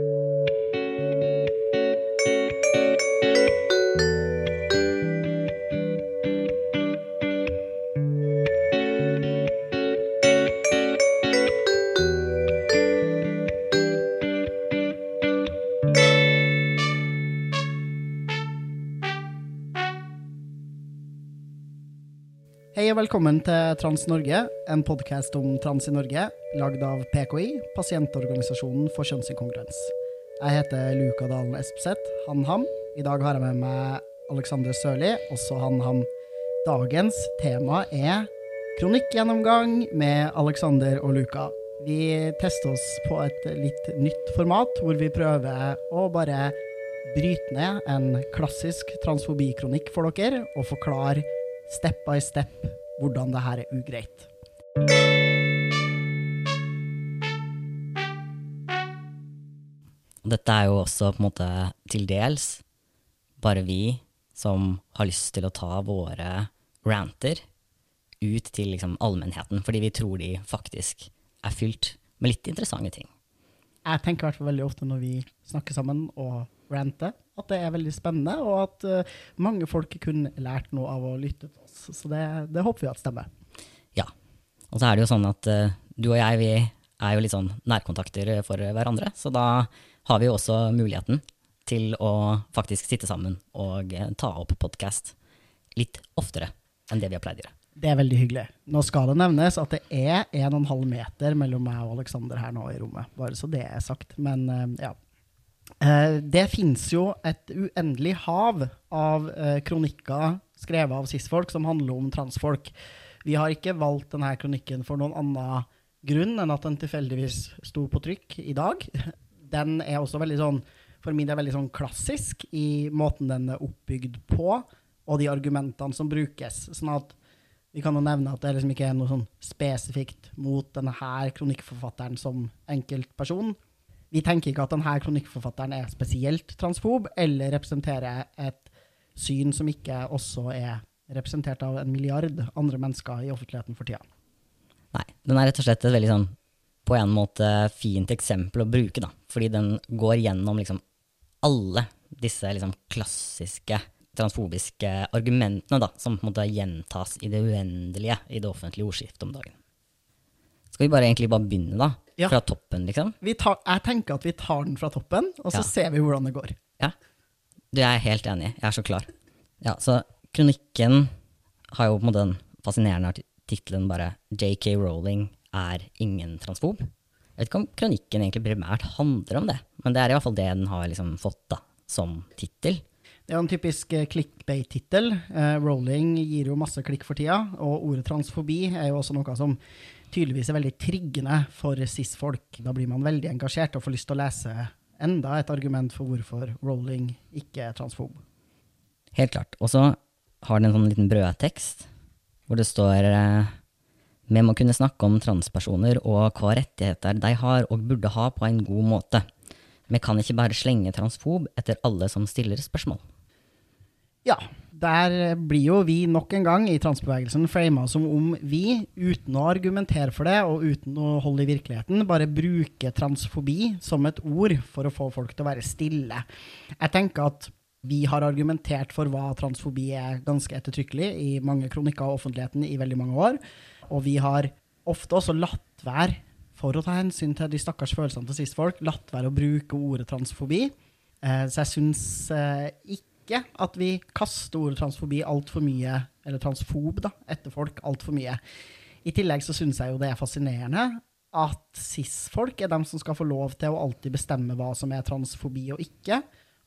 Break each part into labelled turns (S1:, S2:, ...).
S1: thank you velkommen til Trans Norge, en podkast om trans i Norge, lagd av PKI, pasientorganisasjonen for kjønnsinkongruens. Jeg heter Luka Dalen Espeseth, han ham. I dag har jeg med meg Alexander Sørli, også han ham. Dagens tema er kronikkgjennomgang med Alexander og Luka. Vi tester oss på et litt nytt format, hvor vi prøver å bare bryte ned en klassisk transfobikronikk for dere, og forklare step by step hvordan det her er ugreit.
S2: Dette er jo også på en måte til dels bare vi som har lyst til å ta våre ranter ut til liksom allmennheten, fordi vi tror de faktisk er fylt med litt interessante ting.
S1: Jeg tenker i hvert fall veldig ofte når vi snakker sammen og ranter, at det er veldig spennende, og at uh, mange folk kunne lært noe av å lytte til oss. Så det, det håper vi at stemmer.
S2: Ja. Og så er det jo sånn at uh, du og jeg, vi er jo litt sånn nærkontakter for hverandre, så da har vi jo også muligheten til å faktisk sitte sammen og uh, ta opp podkast litt oftere enn det vi har pleid å gjøre.
S1: Det er veldig hyggelig. Nå skal det nevnes at det er 1,5 meter mellom meg og Aleksander her nå i rommet, bare så det er sagt. Men ja, det fins jo et uendelig hav av kronikker skrevet av cis-folk som handler om transfolk. Vi har ikke valgt denne kronikken for noen annen grunn enn at den tilfeldigvis sto på trykk i dag. Den er også veldig sånn, for min del veldig sånn klassisk i måten den er oppbygd på, og de argumentene som brukes. sånn at vi kan jo nevne at det liksom ikke er noe sånn spesifikt mot denne her kronikkforfatteren som enkeltperson. Vi tenker ikke at denne kronikkforfatteren er spesielt transfob, eller representerer et syn som ikke også er representert av en milliard andre mennesker i offentligheten for tida.
S2: Nei, den er rett og slett et veldig sånn på en måte fint eksempel å bruke, da. Fordi den går gjennom liksom alle disse liksom klassiske transfobiske argumentene da, som på en måte gjentas i det uendelige i det offentlige ordskiftet om dagen. Skal vi bare egentlig bare begynne, da? Ja. Fra toppen, liksom?
S1: Tar, jeg tenker at vi tar den fra toppen, og så ja. ser vi hvordan det går.
S2: Ja. Du er helt enig. Jeg er så klar. Ja, så kronikken har jo på en måte den fascinerende tittelen bare 'JK Rowling er ingen transfob'. Jeg vet ikke om kronikken egentlig primært handler om det, men det er i hvert fall det den har liksom fått da, som tittel.
S1: Det er en typisk eh, clickbait-tittel. Eh, Rowling gir jo masse klikk for tida, og ordet transfobi er jo også noe som tydeligvis er veldig triggende for cis-folk. Da blir man veldig engasjert og får lyst til å lese enda et argument for hvorfor Rowling ikke er transfob.
S2: Helt klart. Og så har den en sånn liten brødtekst hvor det står eh, vi må kunne snakke om transpersoner og hva rettigheter de har og burde ha på en god måte. Vi kan ikke bare slenge transfob etter alle som stiller spørsmål.
S1: Ja, der blir jo vi nok en gang i transbevegelsen frama som om vi, uten å argumentere for det og uten å holde i virkeligheten, bare bruker transfobi som et ord for å få folk til å være stille. Jeg tenker at vi har argumentert for hva transfobi er ganske ettertrykkelig i mange kronikker og offentligheten i veldig mange år, og vi har ofte også latt være, for å ta hensyn til de stakkars følelsene til sist folk, latt være å bruke ordet transfobi. Eh, så jeg syns eh, ikke ikke at vi kaster ordet transfobi altfor mye, eller transfob, da, etter folk altfor mye. I tillegg så syns jeg jo det er fascinerende at cis-folk er dem som skal få lov til å alltid bestemme hva som er transfobi og ikke.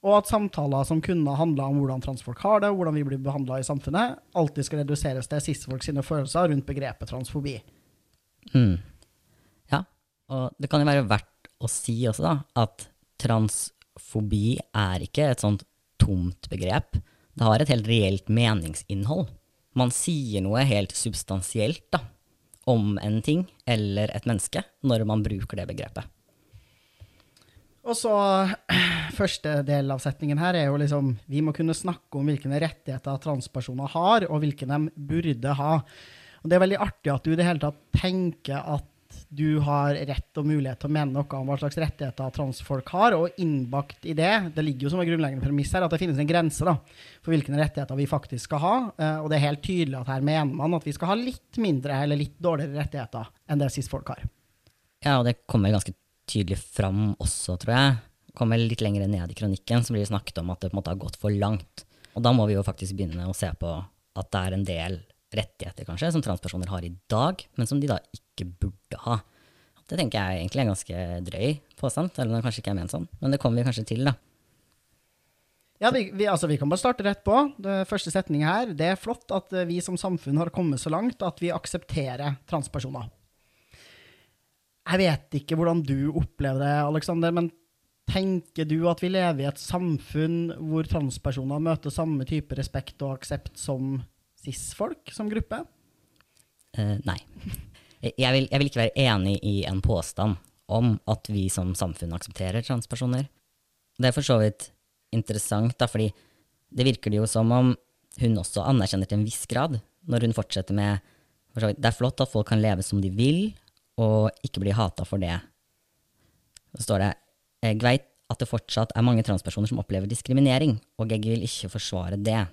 S1: Og at samtaler som kunne handla om hvordan transfolk har det, hvordan vi blir behandla i samfunnet, alltid skal reduseres til cis-folk sine følelser rundt begrepet transfobi.
S2: Mm. Ja, og det kan jo være verdt å si også, da, at transfobi er ikke et sånt tomt begrep. Det har et helt reelt meningsinnhold. Man sier noe helt substansielt da, om en ting eller et menneske når man bruker det begrepet.
S1: Og så Første del av setningen her er jo liksom Vi må kunne snakke om hvilke rettigheter transpersoner har, og hvilke de burde ha. Og Det er veldig artig at du i det hele tatt tenker at du har rett og mulighet til å mene noe om hva slags rettigheter transfolk har, og innbakt i det, det ligger jo som en grunnleggende premiss her, at det finnes en grense da, for hvilke rettigheter vi faktisk skal ha. Eh, og det er helt tydelig at her mener man at vi skal ha litt mindre eller litt dårligere rettigheter enn det cis-folk har.
S2: Ja, og det kommer ganske tydelig fram også, tror jeg. Kommer litt lenger ned i kronikken, så blir det snakket om at det på en måte har gått for langt. Og da må vi jo faktisk begynne å se på at det er en del rettigheter, kanskje, som transpersoner har i dag, men som de da ikke burde ha. Det tenker jeg egentlig er en ganske drøy påstand, eller om det kanskje ikke er ment sånn. Men det kommer vi kanskje til, da.
S1: Ja, vi, vi, altså, vi kan bare starte rett på. Det første setning her. Det er flott at eh, vi som samfunn har kommet så langt at vi aksepterer transpersoner. Jeg vet ikke hvordan du opplever det, Aleksander, men tenker du at vi lever i et samfunn hvor transpersoner møter samme type respekt og aksept som cis-folk som gruppe?
S2: Uh, nei. Jeg vil, jeg vil, ikke være enig i en påstand om at vi som samfunn aksepterer transpersoner. Det er for så vidt interessant, da, fordi det virker det jo som om hun også anerkjenner til en viss grad, når hun fortsetter med for vidt, Det er flott at folk kan leve som de vil, og ikke bli hata for det. Så står det Jeg veit at det fortsatt er mange transpersoner som opplever diskriminering, og jeg vil ikke forsvare det.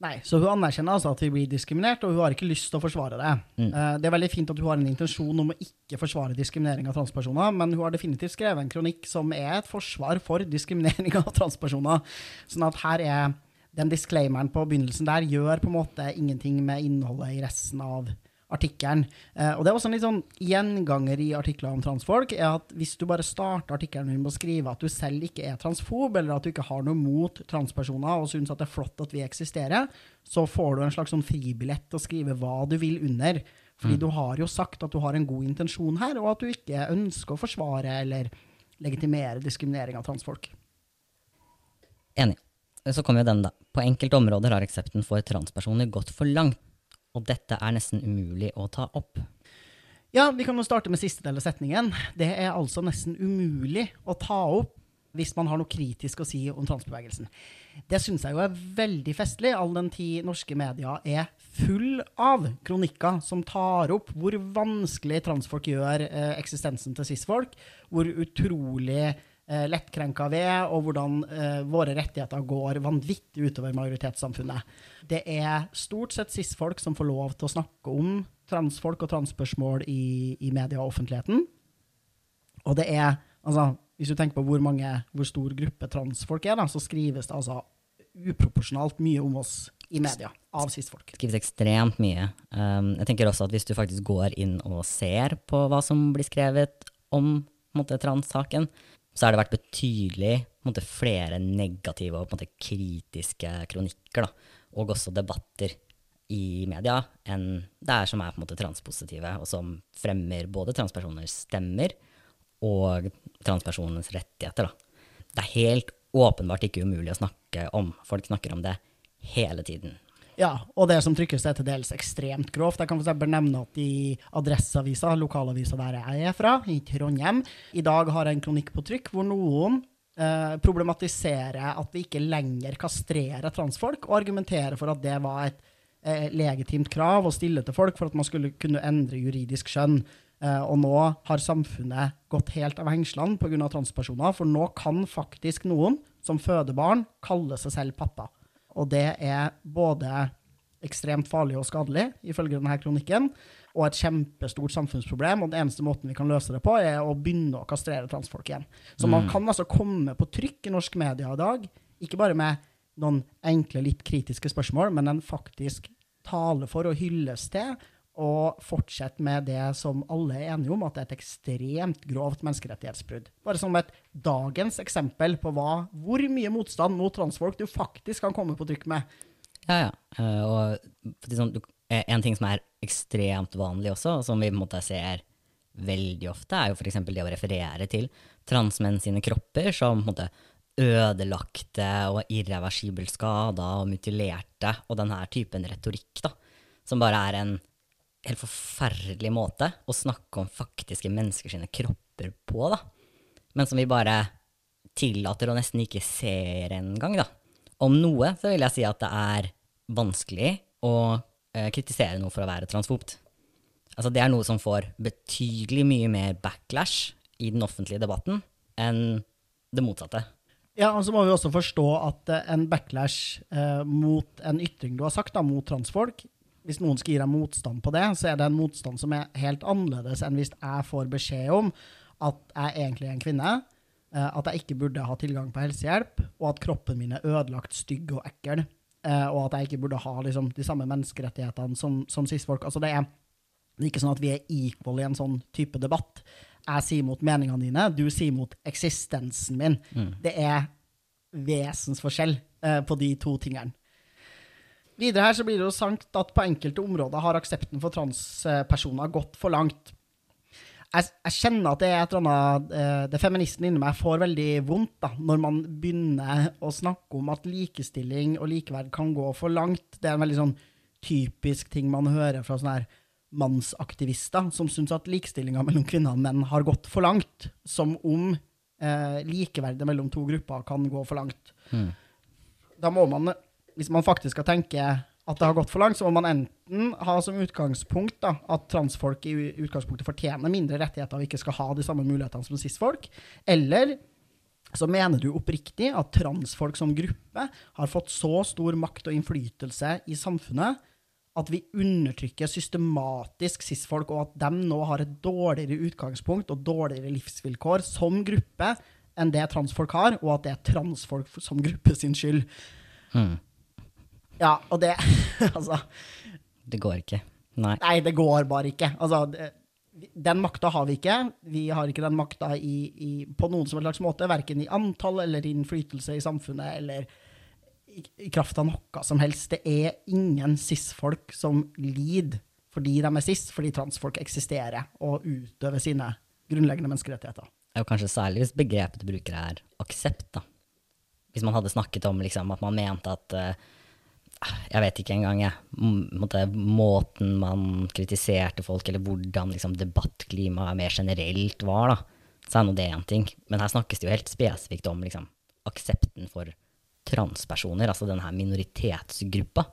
S1: Nei, så hun anerkjenner altså at vi blir diskriminert, og hun har ikke lyst til å forsvare det. Mm. Uh, det er veldig fint at hun har en intensjon om å ikke forsvare diskriminering av transpersoner, men hun har definitivt skrevet en kronikk som er et forsvar for diskriminering av transpersoner. Sånn at her er den disclaimeren på begynnelsen der gjør på en måte ingenting med innholdet i resten av artikkelen. Eh, og det er også en litt sånn gjenganger i artikler om transfolk, er at hvis du bare starter artikkelen med å skrive at du selv ikke er transfob, eller at du ikke har noe mot transpersoner og syns at det er flott at vi eksisterer, så får du en slags sånn fribillett til å skrive hva du vil under. Fordi mm. du har jo sagt at du har en god intensjon her, og at du ikke ønsker å forsvare eller legitimere diskriminering av transfolk.
S2: Enig. Så kommer jo den, da. På enkelte områder har aksepten for transpersoner gått for langt og dette er nesten umulig å ta opp.
S1: Ja, vi kan jo starte med siste del av setningen. Det er altså nesten umulig å ta opp hvis man har noe kritisk å si om transbevegelsen. Det syns jeg jo er veldig festlig, all den tid norske medier er full av kronikker som tar opp hvor vanskelig transfolk gjør eh, eksistensen til cis-folk, hvor utrolig lettkrenka vi er, og hvordan eh, våre rettigheter går vanvittig utover majoritetssamfunnet. Det er stort sett cis-folk som får lov til å snakke om transfolk og transspørsmål i, i media og offentligheten. Og det er altså, Hvis du tenker på hvor, mange, hvor stor gruppe transfolk er, da, så skrives det altså uproporsjonalt mye om oss i media av cis-folk.
S2: Det skrives ekstremt mye. Um, jeg tenker også at Hvis du faktisk går inn og ser på hva som blir skrevet om trans-saken, så har det vært betydelig måte, flere negative og måte, kritiske kronikker, da, og også debatter i media, enn det er som er på en måte transpositive, og som fremmer både transpersoners stemmer og transpersonens rettigheter. Da. Det er helt åpenbart ikke umulig å snakke om. Folk snakker om det hele tiden.
S1: Ja, og det som trykkes, er til dels ekstremt grovt. Jeg kan f.eks. nevne at i Adresseavisa, lokalavisa der jeg er fra, i Trondheim, i dag har jeg en kronikk på trykk hvor noen eh, problematiserer at vi ikke lenger kastrerer transfolk, og argumenterer for at det var et eh, legitimt krav å stille til folk for at man skulle kunne endre juridisk skjønn. Eh, og nå har samfunnet gått helt av hengslene pga. transpersoner, for nå kan faktisk noen som føder barn, kalle seg selv pappa. Og det er både ekstremt farlig og skadelig, ifølge denne kronikken, og et kjempestort samfunnsproblem. Og den eneste måten vi kan løse det på, er å begynne å kastrere transfolk igjen. Så mm. man kan altså komme på trykk i norsk media i dag, ikke bare med noen enkle, litt kritiske spørsmål, men en faktisk tale for og hylles til og fortsette med det som alle er enige om, at det er et ekstremt grovt menneskerettighetsbrudd. Bare som et dagens eksempel på hva, hvor mye motstand mot transfolk du faktisk kan komme på trykk med.
S2: Ja, ja. Uh, og sånn, eh, en ting som er ekstremt vanlig også, og som vi på en måte ser veldig ofte, er jo f.eks. det å referere til transmenn sine kropper som på en måte ødelagte og irreversibelt skada og mutilerte, og denne typen retorikk, da, som bare er en helt forferdelig måte å snakke om faktiske mennesker sine kropper på, da. Men som vi bare tillater og nesten ikke ser engang, da. Om noe så vil jeg si at det er vanskelig å eh, kritisere noe for å være transfobt. Altså, det er noe som får betydelig mye mer backlash i den offentlige debatten enn det motsatte.
S1: Ja, og så må vi også forstå at eh, en backlash eh, mot en ytring du har sagt da, mot transfolk Hvis noen skal gi deg motstand på det, så er det en motstand som er helt annerledes enn hvis jeg får beskjed om at jeg egentlig er en kvinne, eh, at jeg ikke burde ha tilgang på helsehjelp, og at kroppen min er ødelagt, stygg og ekkel, og at jeg ikke burde ha liksom, de samme menneskerettighetene som, som cis-folk. Altså, det det er ikke sånn at vi er equal i en sånn type debatt. Jeg sier mot meningene dine, du sier mot eksistensen min. Det er vesensforskjell eh, på de to tingene. Videre her så blir det jo sagt at på enkelte områder har aksepten for transpersoner gått for langt. Jeg, jeg kjenner at det er et eller annet eh, Det feministen inni meg får veldig vondt da, når man begynner å snakke om at likestilling og likeverd kan gå for langt. Det er en veldig sånn typisk ting man hører fra sånne her mannsaktivister som syns at likestillinga mellom kvinner og menn har gått for langt. Som om eh, likeverdet mellom to grupper kan gå for langt. Da må man, hvis man faktisk skal tenke at det har gått for langt, så må man enten ha som utgangspunkt da, at transfolk i utgangspunktet fortjener mindre rettigheter og ikke skal ha de samme mulighetene som cis-folk, eller så mener du oppriktig at transfolk som gruppe har fått så stor makt og innflytelse i samfunnet at vi undertrykker systematisk cis-folk, og at de nå har et dårligere utgangspunkt og dårligere livsvilkår som gruppe enn det transfolk har, og at det er transfolk som gruppe sin skyld. Ja, og det Altså.
S2: Det går ikke. Nei.
S1: Nei, det går bare ikke. Altså, det, den makta har vi ikke. Vi har ikke den makta på noen som slags måte, verken i antall eller innflytelse i samfunnet eller i, i kraft av noe som helst. Det er ingen cis-folk som lider fordi de er cis, fordi transfolk eksisterer og utøver sine grunnleggende menneskerettigheter.
S2: Og kanskje særlig hvis begrepet du bruker er aksept, da. Hvis man hadde snakket om liksom, at man mente at eh, Jeg vet ikke engang, jeg. måten man kritiserte folk, eller hvordan liksom, debattklimaet mer generelt var, da. Så er nå det én ting. Men her snakkes det jo helt spesifikt om liksom, aksepten for transpersoner, altså denne minoritetsgruppa.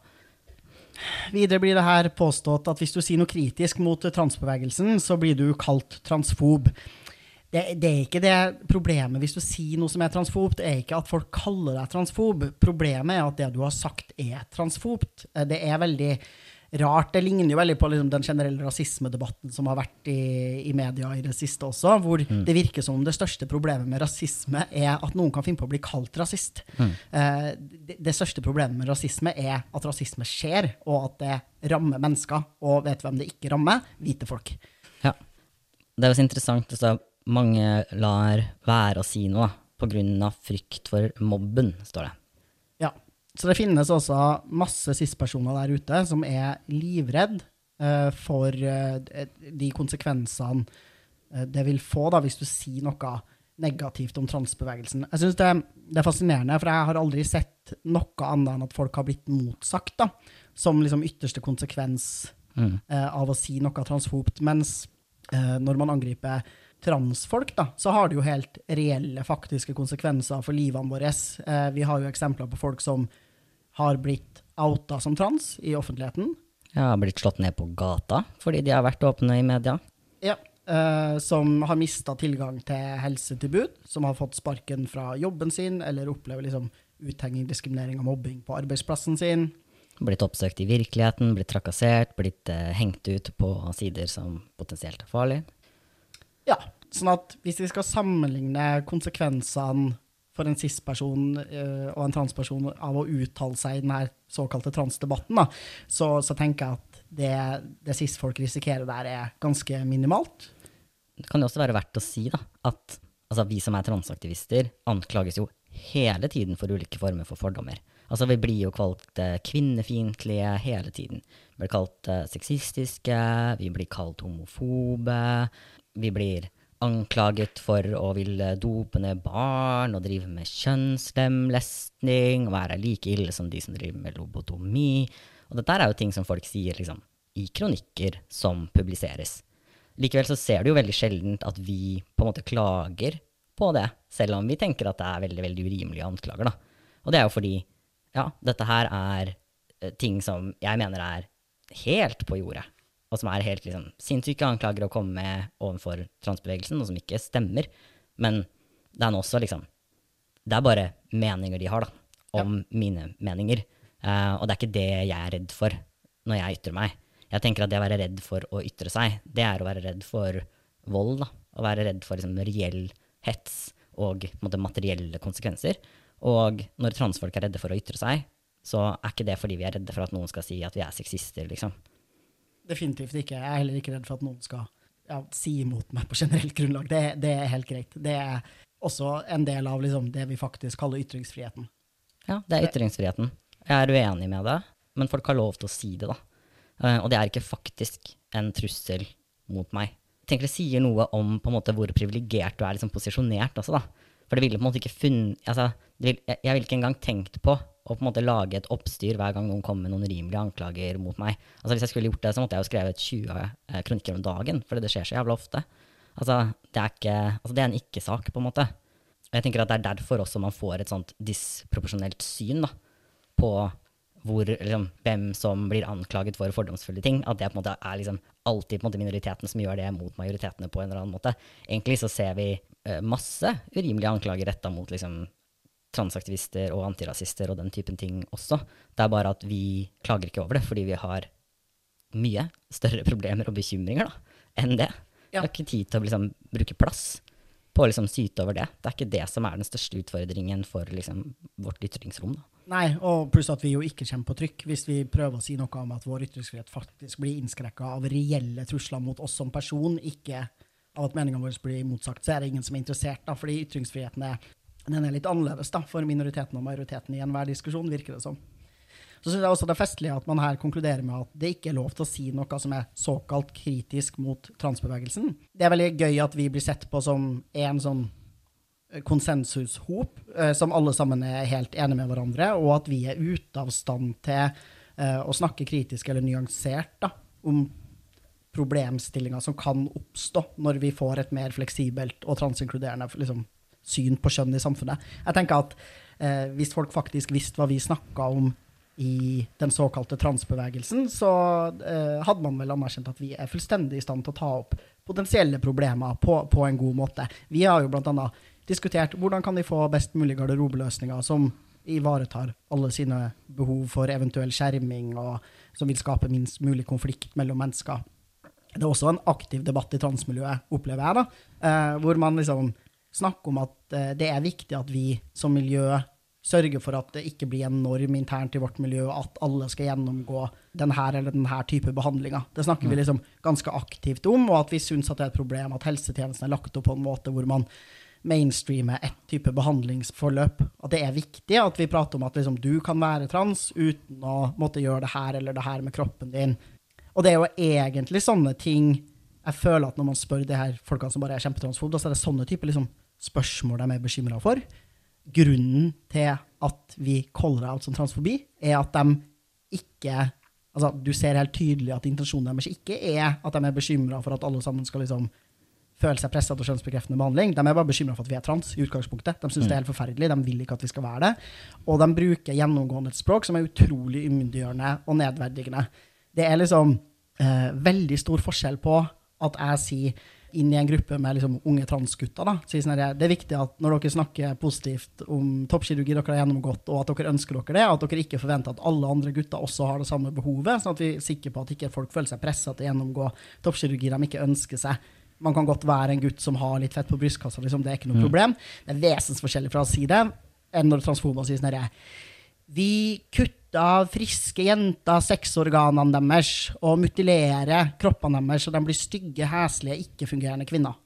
S1: Videre blir det her påstått at hvis du sier noe kritisk mot transbevegelsen, så blir du kalt transfob. Det, det er ikke det problemet hvis du sier noe som er transfobt, er ikke at folk kaller deg transfob. Problemet er at det du har sagt er transfobt. Eh, Det er veldig rart. Det ligner jo veldig på liksom, den generelle rasismedebatten som har vært i, i media i det siste også, hvor det virker som om det største problemet med rasisme er at noen kan finne på å bli kalt rasist. Eh, det, det største problemet med rasisme er at rasisme skjer, og at det rammer mennesker. Og vet hvem det ikke rammer? Hvite folk.
S2: Ja. Det er jo så interessant. Altså, mange lar være å si noe av frykt for mobben, står det.
S1: Ja. Så det finnes også masse cis-personer der ute som er livredd uh, for uh, de konsekvensene eh, det vil få da, hvis du sier noe negativt om transbevegelsen. Jeg synes det, det er fascinerende, for jeg har aldri sett noe annet enn at folk har blitt motsagt, da, som liksom ytterste konsekvens eh, av å si noe transfobt. Mens når man angriper transfolk, da, så har det jo helt reelle, faktiske konsekvenser for livene våre. Eh, vi har jo eksempler på folk som har blitt outa som trans i offentligheten.
S2: Ja, har blitt slått ned på gata fordi de har vært åpne i media.
S1: Ja. Eh, som har mista tilgang til helsetilbud, som har fått sparken fra jobben sin, eller opplever liksom uthenging, diskriminering og mobbing på arbeidsplassen sin.
S2: Blitt oppsøkt i virkeligheten, blitt trakassert, blitt eh, hengt ut på sider som potensielt er farlige.
S1: Sånn at hvis vi skal sammenligne konsekvensene for en cis-person uh, og en transperson av å uttale seg i den såkalte transdebatten, da, så, så tenker jeg at det, det cis-folk risikerer der, er ganske minimalt.
S2: Det kan jo også være verdt å si da, at altså, vi som er transaktivister, anklages jo hele tiden for ulike former for fordommer. Altså, vi blir jo kalt eh, kvinnefiendtlige hele tiden. Vi blir kalt eh, sexistiske, vi blir kalt homofobe, vi blir anklaget for å ville dope ned barn og drive med kjønnslemlestning og være like ille som de som driver med lobotomi. Og dette er jo ting som folk sier liksom, i kronikker som publiseres. Likevel så ser du jo veldig sjeldent at vi på en måte klager på det, selv om vi tenker at det er veldig veldig urimelige anklager. da. Og det er jo fordi ja, dette her er eh, ting som jeg mener er helt på jordet. Og som er helt liksom, sinnssyke anklager å komme med overfor transbevegelsen, og som ikke stemmer. Men det er nå også liksom Det er bare meninger de har, da, om mine meninger. Uh, og det er ikke det jeg er redd for når jeg ytrer meg. Jeg tenker at det å være redd for å ytre seg, det er å være redd for vold. da, Å være redd for liksom, reell hets og måte, materielle konsekvenser. Og når transfolk er redde for å ytre seg, så er ikke det fordi vi er redde for at noen skal si at vi er sexister, liksom.
S1: Definitivt ikke. Jeg er heller ikke redd for at noen skal ja, si imot meg på generelt grunnlag. Det, det, er helt greit. Det er også en del av liksom, det vi faktisk kaller ytringsfriheten.
S2: Ja, det er ytringsfriheten. Jeg er uenig med det, men folk har lov til å si det, da. Uh, og det er ikke faktisk en trussel mot meg. Jeg tenker det sier noe om på en måte hvor privilegert du er liksom, posisjonert også, da. For det ville på en måte ikke funnet altså, vil, jeg, jeg ville ikke engang tenkt på å på en måte lage et oppstyr hver gang noen kom med noen urimelige anklager mot meg. Altså Hvis jeg skulle gjort det, så måtte jeg jo skrevet 20 eh, kronikker om dagen, for det skjer så jævla ofte. Altså, det er, ikke, altså, det er en ikke-sak, på en måte. Og jeg tenker at det er derfor også man får et sånt disproporsjonelt syn da, på hvor, liksom, hvem som blir anklaget for fordomsfulle ting. At det på en måte er liksom alltid måte minoriteten som gjør det mot majoritetene på en eller annen måte. Egentlig så ser vi uh, masse urimelige anklager retta mot liksom, transaktivister og antirasister og den typen ting også. Det er bare at vi klager ikke over det, fordi vi har mye større problemer og bekymringer da, enn det. Ja. Vi har ikke tid til å liksom, bruke plass på å liksom, syte over det. Det er ikke det som er den største utfordringen for liksom, vårt ytringsrom. Da.
S1: Nei, og pluss at vi jo ikke kommer på trykk hvis vi prøver å si noe om at vår ytringsfrihet faktisk blir innskrekka av reelle trusler mot oss som person, ikke av at meningene våre blir motsagt, så er det ingen som er interessert. da, fordi ytringsfriheten er den er litt annerledes da, for minoriteten og majoriteten i enhver diskusjon, virker det som. Så synes jeg også det er festlig at man her konkluderer med at det ikke er lov til å si noe som er såkalt kritisk mot transbevegelsen. Det er veldig gøy at vi blir sett på som en sånn eh, konsensushop, eh, som alle sammen er helt enige med hverandre, og at vi er ute av stand til eh, å snakke kritisk eller nyansert da, om problemstillinger som kan oppstå når vi får et mer fleksibelt og transinkluderende liksom, syn på kjønn i samfunnet. Jeg tenker at eh, Hvis folk faktisk visste hva vi snakka om i den såkalte transbevegelsen, så eh, hadde man vel anerkjent at vi er fullstendig i stand til å ta opp potensielle problemer på, på en god måte. Vi har jo bl.a. diskutert hvordan kan de få best mulig garderobeløsninger som ivaretar alle sine behov for eventuell skjerming, og som vil skape minst mulig konflikt mellom mennesker. Det er også en aktiv debatt i transmiljøet, opplever jeg, da, eh, hvor man liksom snakke om at eh, det er viktig at vi som miljø sørger for at det ikke blir en norm internt i vårt miljø at alle skal gjennomgå denne eller denne type behandlinger. Det snakker vi mm. liksom ganske aktivt om, og at vi syns at det er et problem at helsetjenesten er lagt opp på en måte hvor man mainstreamer ett type behandlingsforløp. At det er viktig at vi prater om at liksom, du kan være trans uten å måtte gjøre det her eller det her med kroppen din. Og det er jo egentlig sånne ting jeg føler at når man spør de her folkene som bare er kjempetransfobe, så er det sånne typer liksom, spørsmål de er bekymra for. Grunnen til at vi caller out som transfobi, er at de ikke altså Du ser helt tydelig at intensjonen deres ikke er at de er bekymra for at alle sammen skal liksom føle seg pressa til kjønnsbekreftende behandling. De er bare bekymra for at vi er trans. i utgangspunktet. De syns mm. det er helt forferdelig. De vil ikke at vi skal være det. Og de bruker gjennomgående et språk som er utrolig umyndiggjørende og nedverdigende. Det er liksom eh, veldig stor forskjell på at jeg sier inn i en gruppe med liksom unge transgutter. sier sånn Det er viktig at når dere snakker positivt om toppkirurgi dere har gjennomgått, og at dere ønsker dere det, at dere ikke forventer at alle andre gutter også har det samme behovet, sånn at vi er sikre på at ikke folk føler seg pressa til å gjennomgå toppkirurgi de ikke ønsker seg. Man kan godt være en gutt som har litt fett på brystkassa, liksom, det er ikke noe mm. problem. Det er vesensforskjellig fra å si det enn når transfober sier sånn Vi kutter friske jenter sexorganene deres og mutilerer kroppene deres, så de blir stygge, heslige, ikke-fungerende kvinner.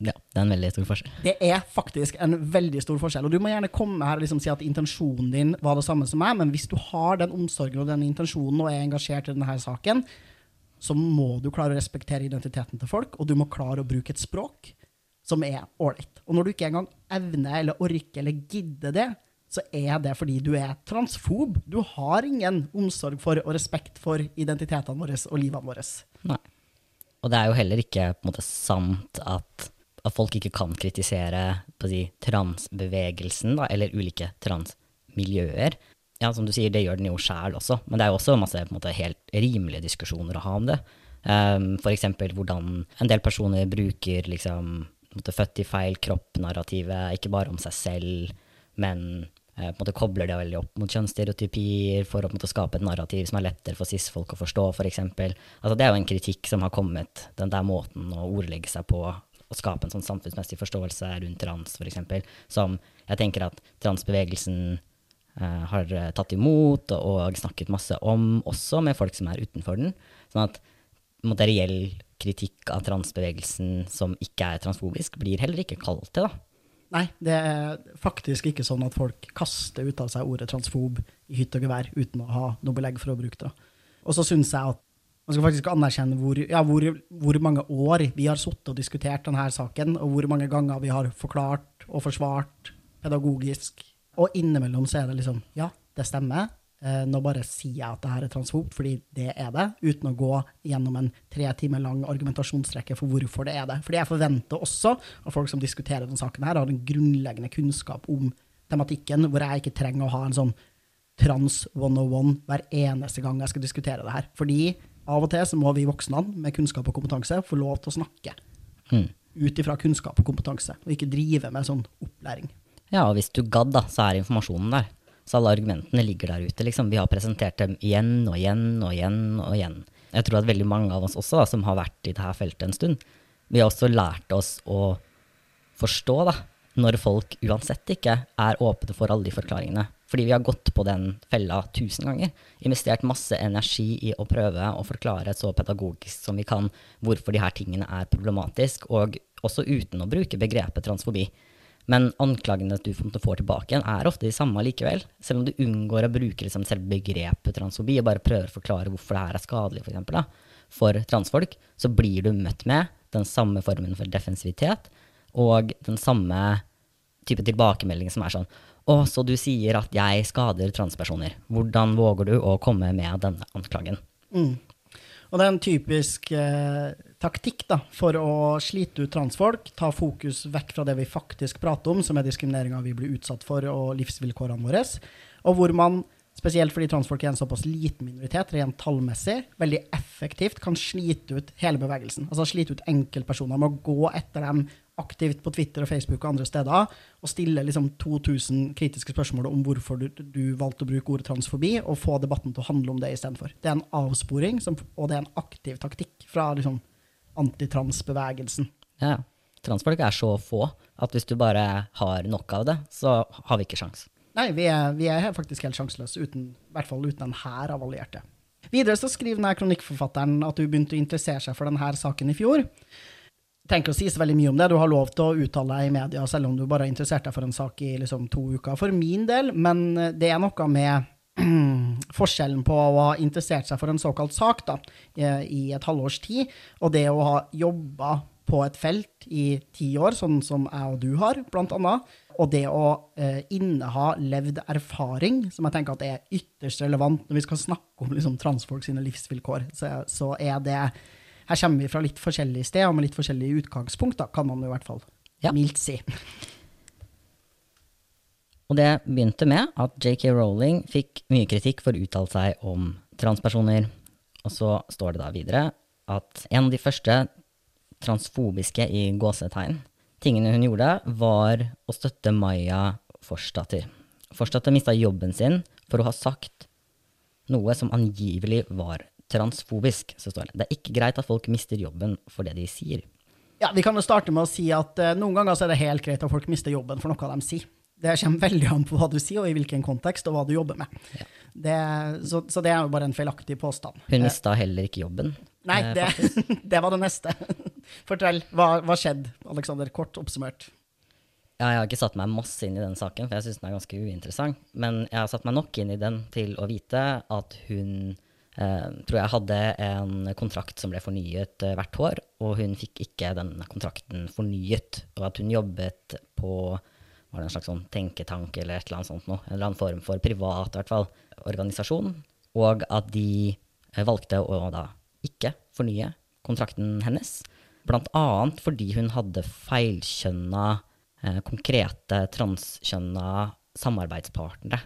S2: Ja, det er en veldig stor forskjell.
S1: Det er faktisk en veldig stor forskjell. Og du må gjerne komme her og liksom si at intensjonen din var det samme som meg, men hvis du har den omsorgen og den intensjonen og er engasjert i denne saken, så må du klare å respektere identiteten til folk, og du må klare å bruke et språk som er ålreit. Og når du ikke engang evner eller orker eller gidder det, så er det fordi du er transfob. Du har ingen omsorg for og respekt for identitetene våre og livene våre.
S2: Nei. Og det er jo heller ikke på en måte sant at, at folk ikke kan kritisere si, transbevegelsen, da, eller ulike transmiljøer. Ja, som du sier, det gjør den jo sjæl også, men det er jo også masse måte, helt rimelige diskusjoner å ha om det. Um, for eksempel hvordan en del personer bruker liksom født i feil kropp-narrativet, ikke bare om seg selv, men på en måte kobler det veldig opp mot kjønnsstereotypier for å på en måte, skape et narrativ som er lettere for cis-folk å forstå. For altså, det er jo en kritikk som har kommet, den der måten å ordlegge seg på, å skape en sånn samfunnsmessig forståelse rundt trans, f.eks., som jeg tenker at transbevegelsen eh, har tatt imot og snakket masse om, også med folk som er utenfor den. Sånn at materiell kritikk av transbevegelsen som ikke er transfobisk, blir heller ikke kalt det, da.
S1: Nei, det er faktisk ikke sånn at folk kaster ut av seg ordet transfob i hytt og gevær uten å ha noe belegg for å bruke det. Og så syns jeg at man skal faktisk anerkjenne hvor, ja, hvor, hvor mange år vi har sittet og diskutert denne saken, og hvor mange ganger vi har forklart og forsvart pedagogisk. Og innimellom så er det liksom Ja, det stemmer. Eh, nå bare sier jeg at det her er transfobt, fordi det er det, uten å gå gjennom en tre timer lang argumentasjonsrekke for hvorfor det er det. Fordi jeg forventer også at folk som diskuterer denne saken, her, har en grunnleggende kunnskap om tematikken, hvor jeg ikke trenger å ha en sånn trans 101 hver eneste gang jeg skal diskutere det her. Fordi av og til så må vi voksne med kunnskap og kompetanse få lov til å snakke. Mm. Ut ifra kunnskap og kompetanse, og ikke drive med sånn opplæring.
S2: Ja, og hvis du gadd, da, så er informasjonen der. Så alle argumentene ligger der ute. Liksom. Vi har presentert dem igjen og igjen og igjen og igjen. Jeg tror at veldig mange av oss også, da, som har vært i dette feltet en stund, vi har også lært oss å forstå da, når folk uansett ikke er åpne for alle de forklaringene. Fordi vi har gått på den fella tusen ganger. Investert masse energi i å prøve å forklare så pedagogisk som vi kan hvorfor de her tingene er problematisk, og også uten å bruke begrepet transfobi. Men anklagene du får tilbake igjen, er ofte de samme likevel. Selv om du unngår å bruke liksom selve begrepet transfobi og bare prøver å forklare hvorfor det her er skadelig for, eksempel, da, for transfolk, så blir du møtt med den samme formen for defensivitet og den samme type tilbakemelding som er sånn Å, så du sier at jeg skader transpersoner. Hvordan våger du å komme med denne anklagen?
S1: Mm. Og det er en typisk eh, taktikk da, for å slite ut transfolk, ta fokus vekk fra det vi faktisk prater om, som er diskrimineringa vi blir utsatt for, og livsvilkårene våre. Og hvor man, spesielt fordi transfolk er en såpass liten minoritet, rent tallmessig, veldig effektivt kan slite ut hele bevegelsen. Altså slite ut enkeltpersoner med å gå etter dem aktivt på Twitter og Facebook og andre steder og stille liksom 2000 kritiske spørsmål om hvorfor du, du, valgte å bruke ordet transfobi, og få debatten til å handle om det istedenfor. Det er en avsporing, som, og det er en aktiv taktikk fra liksom, antitransbevegelsen.
S2: Ja. Transfolk er så få at hvis du bare har nok av det, så har vi ikke sjans.
S1: Nei, vi er, vi er faktisk helt sjanseløse, uten, i hvert fall uten en hær av allierte. Videre så skriver denne kronikkforfatteren at hun begynte å interessere seg for denne saken i fjor trenger ikke å si så veldig mye om det. Du har lov til å uttale deg i media selv om du bare har interessert deg for en sak i liksom, to uker, for min del. Men eh, det er noe med forskjellen på å ha interessert seg for en såkalt sak da, i et halvårs tid, og det å ha jobba på et felt i ti år, sånn som jeg og du har, blant annet. Og det å eh, inneha levd erfaring, som jeg tenker at er ytterst relevant når vi skal snakke om liksom, transfolk sine livsvilkår, så, så er det her kommer vi fra litt forskjellige steder og med litt forskjellige utgangspunkt, da, kan man i hvert fall ja. mildt si.
S2: Og det begynte med at JK Rowling fikk mye kritikk for å uttale seg om transpersoner. Og så står det da videre at en av de første transfobiske i gåsetegn tingene hun gjorde, var å støtte Maya Forstater. Forstater mista jobben sin for å ha sagt noe som angivelig var transfobisk, så står det. Det er ikke greit at folk mister jobben for det de sier.
S1: Ja, Vi kan jo starte med å si at uh, noen ganger så er det helt greit at folk mister jobben for noe de sier. Det kommer veldig an på hva du sier, og i hvilken kontekst, og hva du jobber med. Ja. Det, så, så, det er jo bare en feilaktig påstand.
S2: Hun mista heller ikke jobben.
S1: Nei, eh, det, det var det neste. Fortell. Hva, hva skjedde, Aleksander? Kort oppsummert.
S2: Ja, jeg har ikke satt meg masse inn i den saken, for jeg syns den er ganske uinteressant. Men jeg har satt meg nok inn i den til å vite at hun eh, tror jeg hadde en kontrakt som ble fornyet eh, hvert år, og hun fikk ikke den kontrakten fornyet. Og at hun jobbet på var det en slags sånn tenketank eller et eller annet sånt noe, en eller annen form for privat hvert fall, organisasjon, og at de eh, valgte å da ikke fornye kontrakten hennes. Blant annet fordi hun hadde feilkjønna, eh, konkrete transkjønna samarbeidspartnere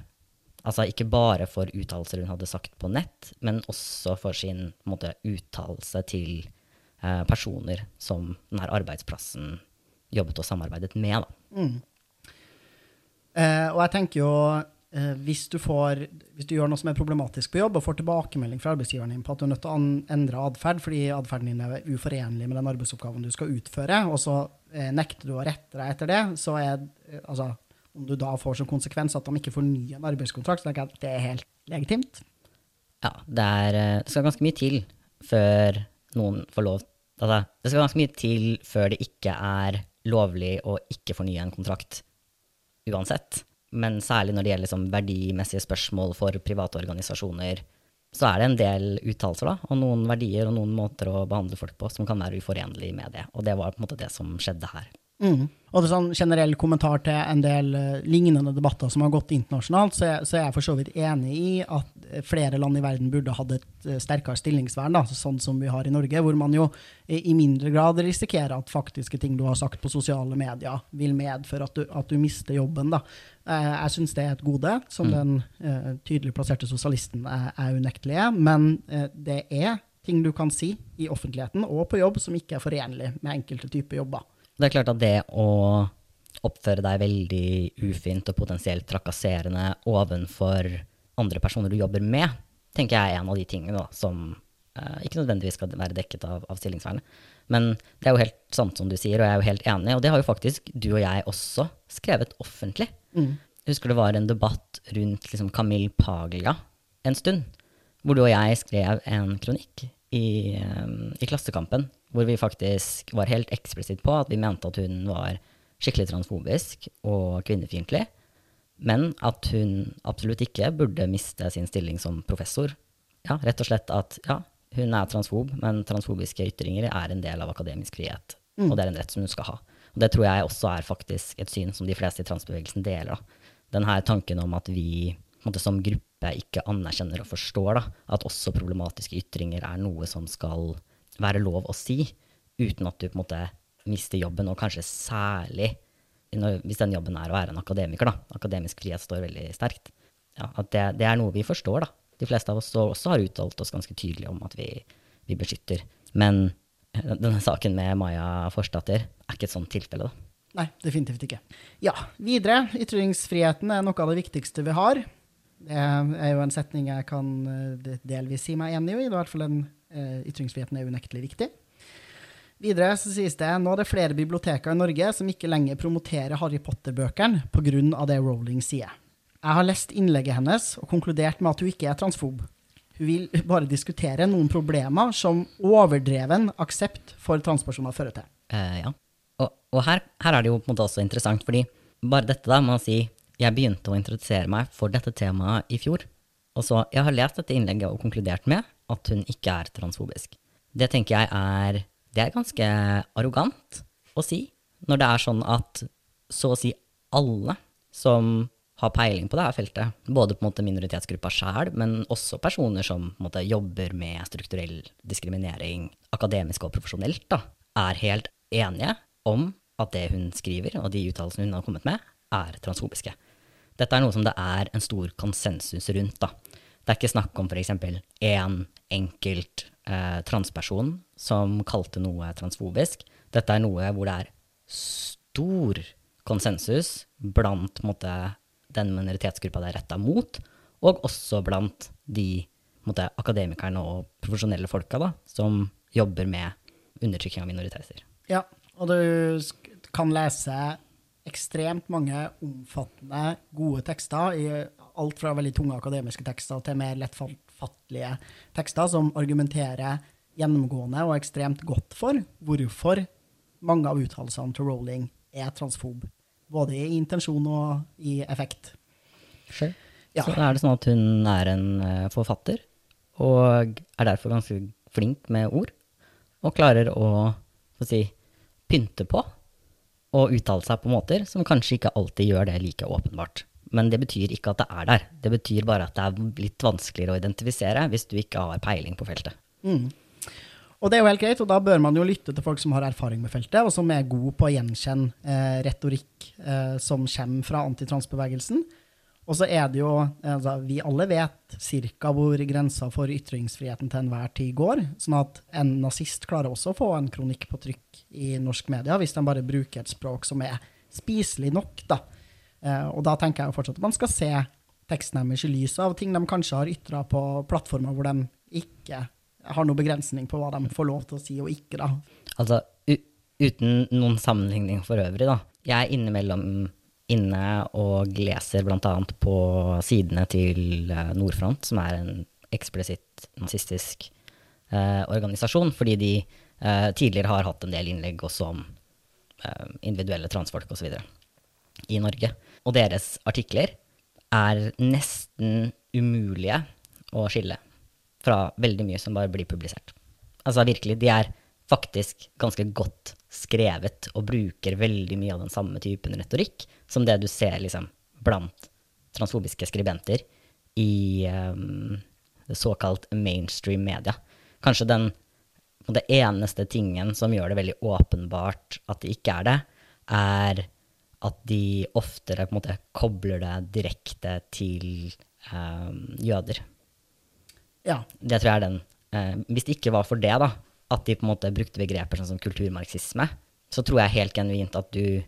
S2: Altså ikke bare for uttalelser hun hadde sagt på nett, men også for sin uttalelse til eh, personer som denne arbeidsplassen jobbet og samarbeidet med. Da.
S1: Eh, og jeg tenker jo eh, hvis, du får, hvis du gjør noe som er problematisk på jobb, og får tilbakemelding fra arbeidsgiveren din på at du er nødt til å endre atferd fordi atferden din er uforenlig med den arbeidsoppgaven du skal utføre, og så eh, nekter du å rette deg etter det, så er eh, altså, om du da får som konsekvens at de ikke fornyer en arbeidskontrakt, så tenker jeg at det er helt legitimt.
S2: Ja, det, er, eh, det skal ganske mye til før noen får lov Altså, det skal ganske mye til før det ikke er lovlig å ikke fornye en kontrakt uansett. Men særlig når det gjelder liksom verdimessige spørsmål for private organisasjoner, så er det en del uttalelser og noen verdier og noen måter å behandle folk på som kan være uforenlig med det. Og det var på en måte det som skjedde her.
S1: Mm. Og det er sånn generell kommentar til en del uh, lignende debatter som har gått internasjonalt, så, så er jeg for så vidt enig i at eh, flere land i verden burde hatt et uh, sterkere stillingsvern, da, sånn som vi har i Norge, hvor man jo i mindre grad risikerer at faktiske ting du har sagt på sosiale medier, vil medføre at du, at du mister jobben. Da. Jeg syns det er et gode, som den eh, tydelig plasserte sosialisten er, er unektelig er, men det er ting du kan si i offentligheten og på jobb som ikke er forenlig med enkelte typer jobber.
S2: Det er klart at det å oppføre deg veldig ufint og potensielt trakasserende ovenfor andre personer du jobber med, tenker jeg er en av de tingene da, som eh, ikke nødvendigvis skal være dekket av, av stillingsvernet. Men det er jo helt sant som du sier, og jeg er jo helt enig, og det har jo faktisk du og jeg også skrevet offentlig. Jeg husker det var en debatt rundt liksom, Camille Paglia en stund, hvor du og jeg skrev en kronikk i, um, i Klassekampen, hvor vi faktisk var helt eksplisitt på at vi mente at hun var skikkelig transfobisk og kvinnefiendtlig, men at hun absolutt ikke burde miste sin stilling som professor. Ja, rett og slett at ja, hun er transfob, men transfobiske ytringer er en del av akademisk frihet, og det er en rett som hun skal ha. Og det tror jeg også er faktisk et syn som de fleste i transbevegelsen deler. Da. Denne tanken om at vi måte, som gruppe ikke anerkjenner og forstår da, at også problematiske ytringer er noe som skal være lov å si, uten at du på en måte mister jobben, og kanskje særlig når, hvis den jobben er å være en akademiker. Da. Akademisk frihet står veldig sterkt. Ja, at det, det er noe vi forstår. da. De fleste av oss så- også har uttalt oss ganske tydelig om at vi, vi beskytter. Men eh, denne saken med Maja Forstater er ikke et sånt tilfelle. da.
S1: Nei, definitivt ikke. Ja, videre. Ytringsfriheten er noe av det viktigste vi har. Det er jo en setning jeg kan eh, delvis si meg enig i. i hvert fall eh, Ytringsfriheten er unektelig viktig. Videre så sies det nå er det flere biblioteker i Norge som ikke lenger promoterer Harry Potter-bøkene pga. det Rowling sier. Jeg har lest innlegget hennes og konkludert med at hun ikke er transfob. Hun vil bare diskutere noen problemer som overdreven aksept for transpersoner fører til.
S2: Eh, ja. Og, og her, her er det jo på en måte også interessant, fordi bare dette da med å si jeg begynte å introdusere meg for dette temaet i fjor, og så jeg har lest dette innlegget og konkludert med at hun ikke er transfobisk. Det tenker jeg er, det er ganske arrogant å si, når det er sånn at så å si alle som har peiling på det her feltet, både på en måte minoritetsgruppa sjæl, men også personer som måte, jobber med strukturell diskriminering akademisk og profesjonelt, da, er helt enige om at det hun skriver, og de uttalelsene hun har kommet med, er transfobiske. Dette er noe som det er en stor konsensus rundt. Da. Det er ikke snakk om f.eks. én enkelt eh, transperson som kalte noe transfobisk. Dette er noe hvor det er stor konsensus blant måtte, den minoritetsgruppa det er retta mot, og også blant de måtte, akademikerne og profesjonelle folka da, som jobber med undertrykking av minoriteter.
S1: Ja, og du kan lese ekstremt mange omfattende, gode tekster, i alt fra veldig tunge akademiske tekster til mer lettfattelige tekster, som argumenterer gjennomgående og ekstremt godt for hvorfor mange av uttalelsene til Rowling er transfob. Både i intensjon og i effekt. Ja.
S2: Så er det sånn at hun er en eh, forfatter, og er derfor ganske flink med ord, og klarer å å si, pynte på og uttale seg på måter som kanskje ikke alltid gjør det like åpenbart. Men det betyr ikke at det er der. Det betyr bare at det er litt vanskeligere å identifisere hvis du ikke har peiling på feltet.
S1: Og det er jo helt greit, og da bør man jo lytte til folk som har erfaring med feltet, og som er gode på å gjenkjenne eh, retorikk eh, som kommer fra antitransbevegelsen. Og så er det jo altså, Vi alle vet ca. hvor grensa for ytringsfriheten til enhver tid går. Sånn at en nazist klarer også å få en kronikk på trykk i norsk media, hvis de bare bruker et språk som er spiselig nok. da. Eh, og da tenker jeg jo fortsatt at man skal se teksten deres i lys av ting de kanskje har ytra på plattformer hvor de ikke har noen begrensning på hva de får lov til å si og ikke. da.
S2: Altså, uten noen sammenligning for øvrig, da. Jeg er innimellom inne og leser bl.a. på sidene til eh, Nordfront, som er en eksplisitt nazistisk eh, organisasjon, fordi de eh, tidligere har hatt en del innlegg også om eh, individuelle transfolk osv. i Norge. Og deres artikler er nesten umulige å skille fra veldig mye som bare blir publisert. Altså virkelig, de er faktisk ganske godt skrevet og bruker veldig mye av den samme typen retorikk som det du ser liksom, blant transfobiske skribenter i um, såkalt mainstream media. Kanskje den det eneste tingen som gjør det veldig åpenbart at det ikke er det, er at de oftere på en måte kobler det direkte til eh, jøder.
S1: Ja.
S2: Det tror jeg er den. Eh, hvis det ikke var for det, da, at de på en måte brukte begreper sånn som kulturmarxisme, så tror jeg helt genuint at du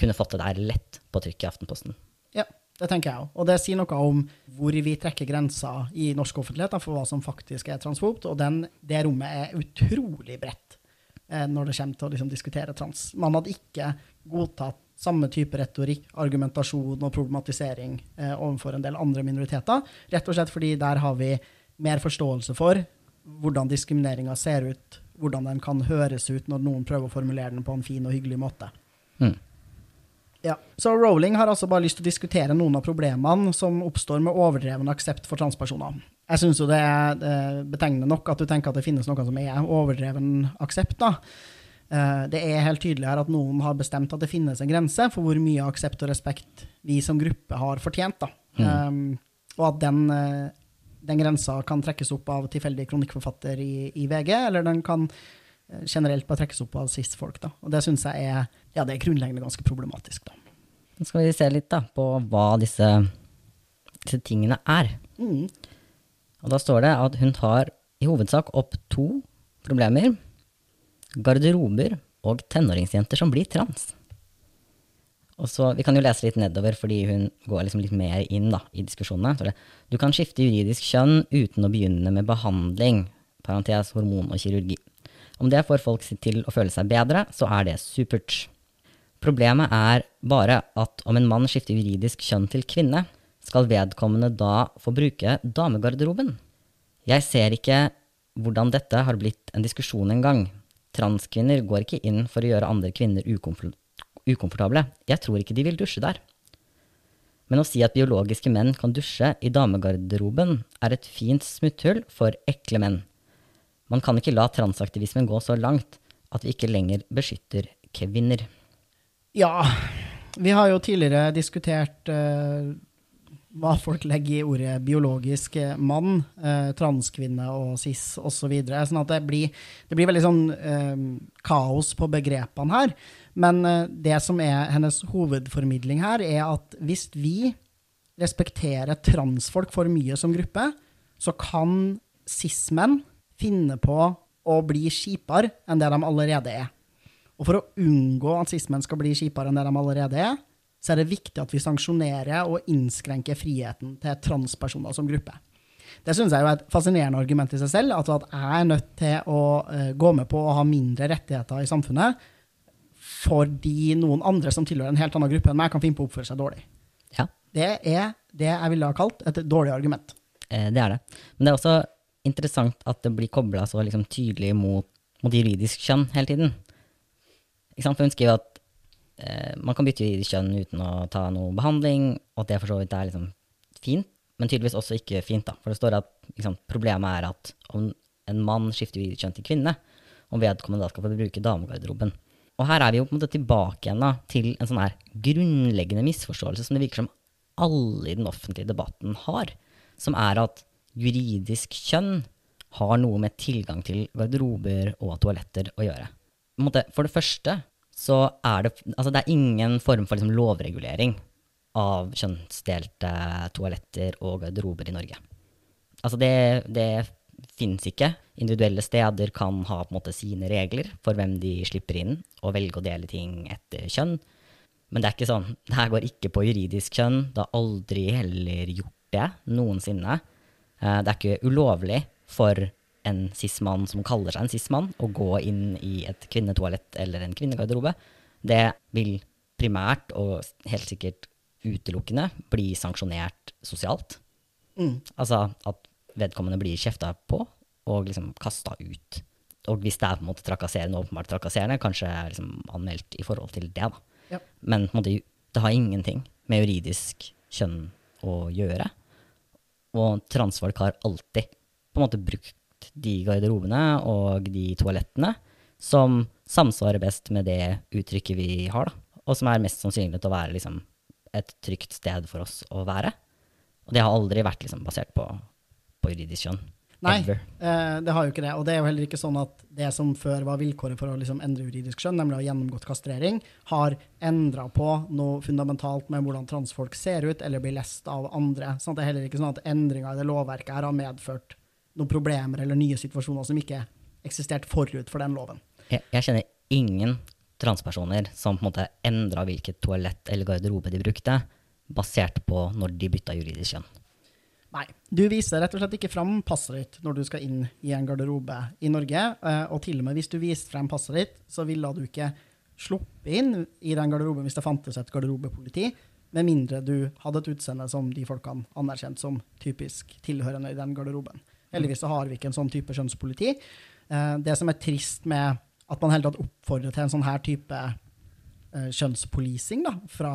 S2: kunne fått det der lett på trykk i Aftenposten.
S1: Ja, det tenker jeg òg. Og det sier noe om hvor vi trekker grensa i norsk offentlighet for hva som faktisk er transfobt, og den, det rommet er utrolig bredt eh, når det kommer til å liksom, diskutere trans. Man hadde ikke godtatt samme type retorikk, argumentasjon og problematisering eh, overfor en del andre minoriteter, rett og slett fordi der har vi mer forståelse for hvordan diskrimineringa ser ut, hvordan den kan høres ut når noen prøver å formulere den på en fin og hyggelig måte.
S2: Mm.
S1: Ja. Så Rowling har altså bare lyst til å diskutere noen av problemene som oppstår med overdreven aksept for transpersoner. Jeg syns jo det er betegnende nok at du tenker at det finnes noe som er overdreven aksept. da. Eh, det er helt tydelig her at noen har bestemt at det finnes en grense for hvor mye aksept og respekt vi som gruppe har fortjent. Mm. Um, og at den eh, den grensa kan trekkes opp av tilfeldig kronikkforfatter i, i, VG, eller den kan eh, generelt bare trekkes opp av cis-folk. Og det syns jeg er, ja, det er grunnleggende ganske problematisk. Da.
S2: Nå skal vi se litt da, på hva disse, disse tingene er.
S1: Mm.
S2: Og da står det at hun tar i hovedsak opp to problemer. Garderober og tenåringsjenter som blir trans. Og så, Vi kan jo lese litt nedover, fordi hun går liksom litt mer inn da, i diskusjonene. Du kan skifte juridisk kjønn uten å begynne med behandling, parentes hormon og kirurgi. Om det får folk til å føle seg bedre, så er det supert. Problemet er bare at om en mann skifter juridisk kjønn til kvinne, skal vedkommende da få bruke damegarderoben. Jeg ser ikke hvordan dette har blitt en diskusjon engang. Transkvinner går ikke inn for å gjøre andre kvinner ukomfortable. Jeg tror ikke de vil dusje der. Men å si at biologiske menn kan dusje i damegarderoben, er et fint smutthull for ekle menn. Man kan ikke la transaktivismen gå så langt at vi ikke lenger beskytter kvinner.
S1: Ja, vi har jo tidligere diskutert uh, hva folk legger i ordet biologisk mann, eh, transkvinne og cis osv. Så sånn at det blir, det blir veldig sånn eh, kaos på begrepene her. Men eh, det som er hennes hovedformidling her, er at hvis vi respekterer transfolk for mye som gruppe, så kan cis-menn finne på å bli kjipere enn det de allerede er. Og for å unngå at cis-menn skal bli kjipere enn det de allerede er, så er det viktig at vi sanksjonerer og innskrenker friheten til transpersoner som gruppe. Det syns jeg er et fascinerende argument i seg selv. At jeg er nødt til å uh, gå med på å ha mindre rettigheter i samfunnet fordi noen andre som tilhører en helt annen gruppe enn meg, kan finne på å oppføre seg dårlig.
S2: Ja.
S1: Det er det jeg ville ha kalt et dårlig argument.
S2: Eh, det er det. Men det er også interessant at det blir kobla så liksom tydelig mot, mot, juridisk kjønn hele tiden. For hun skriver at eh, man kan bytte i kjønn uten å ta noe behandling, og det for så vidt er liksom fint, men tydeligvis også ikke fint. da. For det står at liksom, problemet er at om en mann skifter i kjønn til kvinne, om vedkommende da skal få bruke damegarderoben. Og her er vi jo på en måte tilbake igjen da, til en sånn her grunnleggende misforståelse som det virker som alle i den offentlige debatten har, som er at juridisk kjønn har noe med tilgang til garderober og toaletter å gjøre. For det første så er det, altså det er ingen form for liksom lovregulering av kjønnsdelte toaletter og garderober i Norge. Altså det, det fins ikke. Individuelle steder kan ha på en måte sine regler for hvem de slipper inn, og velge å dele ting etter kjønn. Men det er ikke sånn. Det her går ikke på juridisk kjønn. Det har aldri heller gjort det noensinne. Eh, det er ikke ulovlig for en cis-mann som kaller seg en sismann, å gå inn i et kvinnetoalett eller en kvinnegarderobe. Det vil primært og helt sikkert utelukkende bli sanksjonert sosialt.
S1: Mm.
S2: Altså at vedkommende blir kjefta på og liksom kasta ut. Og hvis det er på en måte trakasserende, åpenbart trakasserende, kanskje liksom anmeldt i forhold til det. da.
S1: Ja.
S2: Men måte, det har ingenting med juridisk kjønn å gjøre. Og transfolk har alltid på en måte brukt de garderobene og de toalettene som samsvarer best med det uttrykket vi har, da. Og som er mest sannsynlig til å være liksom, et trygt sted for oss å være. Og det har aldri vært liksom, basert på, på juridisk kjønn.
S1: Nei, eh, det har jo ikke det. Og det er jo heller ikke sånn at det som før var vilkåret for å liksom endre juridisk skjønn, nemlig å ha gjennomgått kastrering, har endra på noe fundamentalt med hvordan transfolk ser ut eller blir lest av andre. Sånn at det er heller ikke sånn at endringa i det lovverket her har medført noen problemer eller nye situasjoner som ikke eksisterte forut for den loven.
S2: Jeg, jeg kjenner ingen transpersoner som på en måte endra hvilket toalett eller garderobe de brukte, basert på når de bytta juridisk kjønn.
S1: Nei. Du viser rett og slett ikke fram passet ditt når du skal inn i en garderobe i Norge. eh, Og til og med hvis du viste frem passet ditt, så ville du ikke sluppet inn i den garderoben hvis det fantes et garderobepoliti, med mindre du hadde et utseende som de folkene anerkjent som typisk tilhørende i den garderoben. Heldigvis så har vi ikke en sånn type kjønnspoliti. Eh, Det som er trist med at man hele tatt oppfordrer til en sånn her type eh, kjønnspolicing da, fra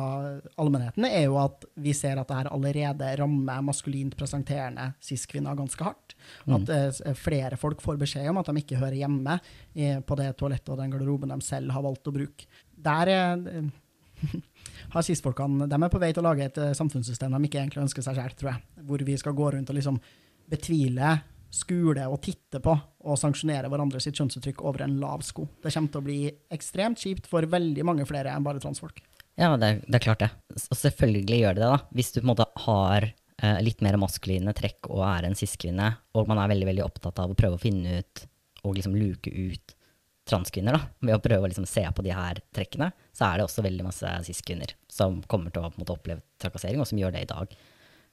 S1: allmennheten, er jo at vi ser at det her allerede rammer maskulint presenterende cis-kvinner ganske hardt. At eh, flere folk får beskjed om at de ikke hører hjemme på det toalettet og den garderoben de selv har valgt å bruke. Der er, har cis-folkene De er på vei til å lage et samfunnssystem de ikke egentlig ønsker seg selv, tror jeg. Hvor vi skal gå rundt og liksom betvile, skule og titte på og sanksjonere hverandre sitt kjønnsuttrykk over en lav sko. Det kommer til å bli ekstremt kjipt for veldig mange flere enn bare transfolk.
S2: Ja, det, det er klart det. Og selvfølgelig gjør det det, da. Hvis du på en måte har eh, litt mer maskuline trekk og er en cis-kvinne, og man er veldig veldig opptatt av å prøve å finne ut og liksom luke ut transkvinner, da, ved å prøve å liksom se på de her trekkene, så er det også veldig masse cis-kvinner som kommer til å måte oppleve trakassering, og som gjør det i dag.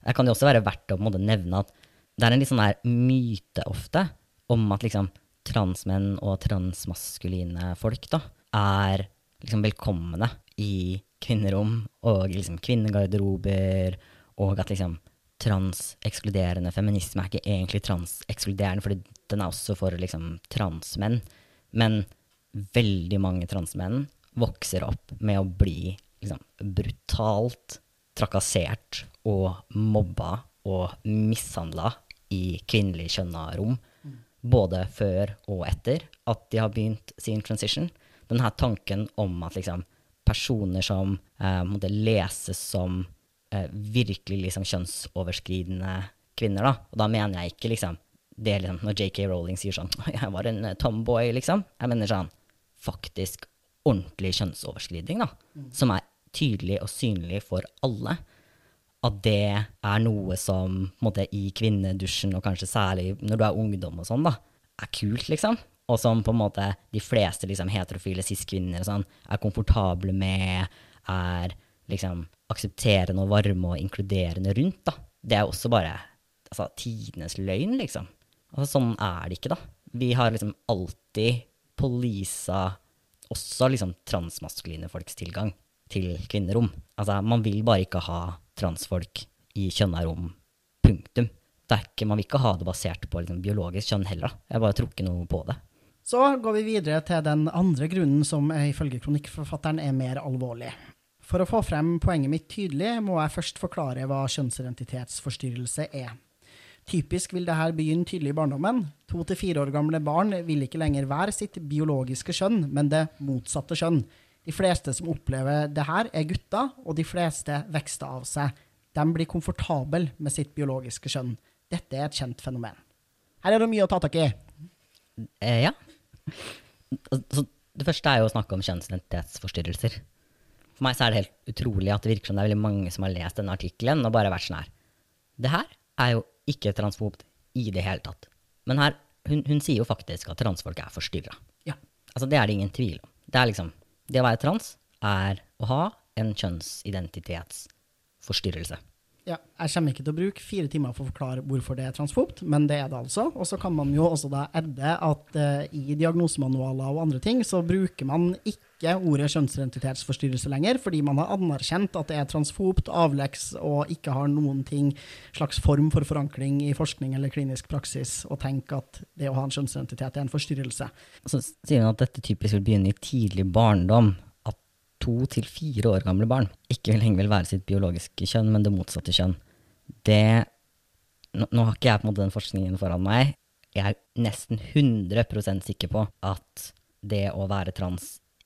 S2: Det kan jo også være verdt å måte nevne at det er en litt sånn der myte ofte om at liksom transmenn og transmaskuline folk da, er liksom velkomne i kvinnerom og liksom kvinnegarderober, og at liksom transekskluderende feminisme er ikke egentlig transekskluderende, for den er også for liksom transmenn. Men veldig mange transmenn vokser opp med å bli liksom brutalt trakassert og mobba og mishandla i kvinnelig kjønna rom, både før og etter at de har begynt sin transition. Den her tanken om at liksom personer som eh, måtte leses som eh, virkelig liksom kjønnsoverskridende kvinner, da, og da mener jeg ikke liksom det liksom, når JK Rowling sier sånn 'jeg var en eh, tomboy', liksom. Jeg mener sånn faktisk ordentlig kjønnsoverskridning, da, som er tydelig og synlig for alle at det er noe som måte, i kvinnedusjen, og kanskje særlig når du er ungdom og sånn, da, er kult, liksom. Og som på en måte de fleste liksom, heterofile cis-kvinner sånn, er komfortable med, er liksom aksepterende og varme og inkluderende rundt. da. Det er også bare altså, tidenes løgn, liksom. Altså, sånn er det ikke, da. Vi har liksom alltid polisa også liksom transmaskuline folks tilgang til kvinnerom. Altså, man vil bare ikke ha transfolk i kjønna rom. Punktum. Ikke, man vil ikke ha det basert på liksom, biologisk kjønn heller. Jeg bare tror ikke noe på det.
S1: Så går vi videre til den andre grunnen som ifølge kronikkforfatteren er mer alvorlig. For å få frem poenget mitt tydelig, må jeg først forklare hva kjønnsidentitetsforstyrrelse er. Typisk vil dette begynne tydelig i barndommen. To til fire år gamle barn vil ikke lenger være sitt biologiske kjønn, men det motsatte kjønn. De fleste som opplever det her, er gutter, og de fleste vokser av seg. De blir komfortable med sitt biologiske kjønn. Dette er et kjent fenomen. Her er det mye å ta tak i.
S2: Eh, ja. Så det første er jo å snakke om kjønnsidentitetsforstyrrelser. For meg så er det helt utrolig at det virker som det er veldig mange som har lest denne artikkelen og bare vært sånn her. Det her er jo ikke transfobt i det hele tatt. Men her, hun, hun sier jo faktisk at transfolk er forstyrra.
S1: Ja.
S2: Altså, det er det ingen tvil om. Det er liksom Det å være trans er å ha en kjønnsidentitetsforstyrrelse.
S1: Ja, jeg kommer ikke til å bruke fire timer for å forklare hvorfor det er transfobt, men det er det altså. Og så kan man jo også da edde at uh, i diagnosemanualer og andre ting, så bruker man ikke ordet kjønnsidentitetsforstyrrelse lenger, fordi man har anerkjent at det er transfobt, avleks og ikke har noen ting, slags form for forankring i forskning eller klinisk praksis, og tenker at det å ha en kjønnsidentitet er en forstyrrelse.
S2: Så sier hun at dette typisk vil begynne i tidlig barndom. To til fire år gamle barn ikke lenger vil være sitt biologiske kjønn, men det motsatte kjønn. Det Nå, nå har ikke jeg på en måte den forskningen foran meg. Jeg er nesten 100% sikker på at det å være trans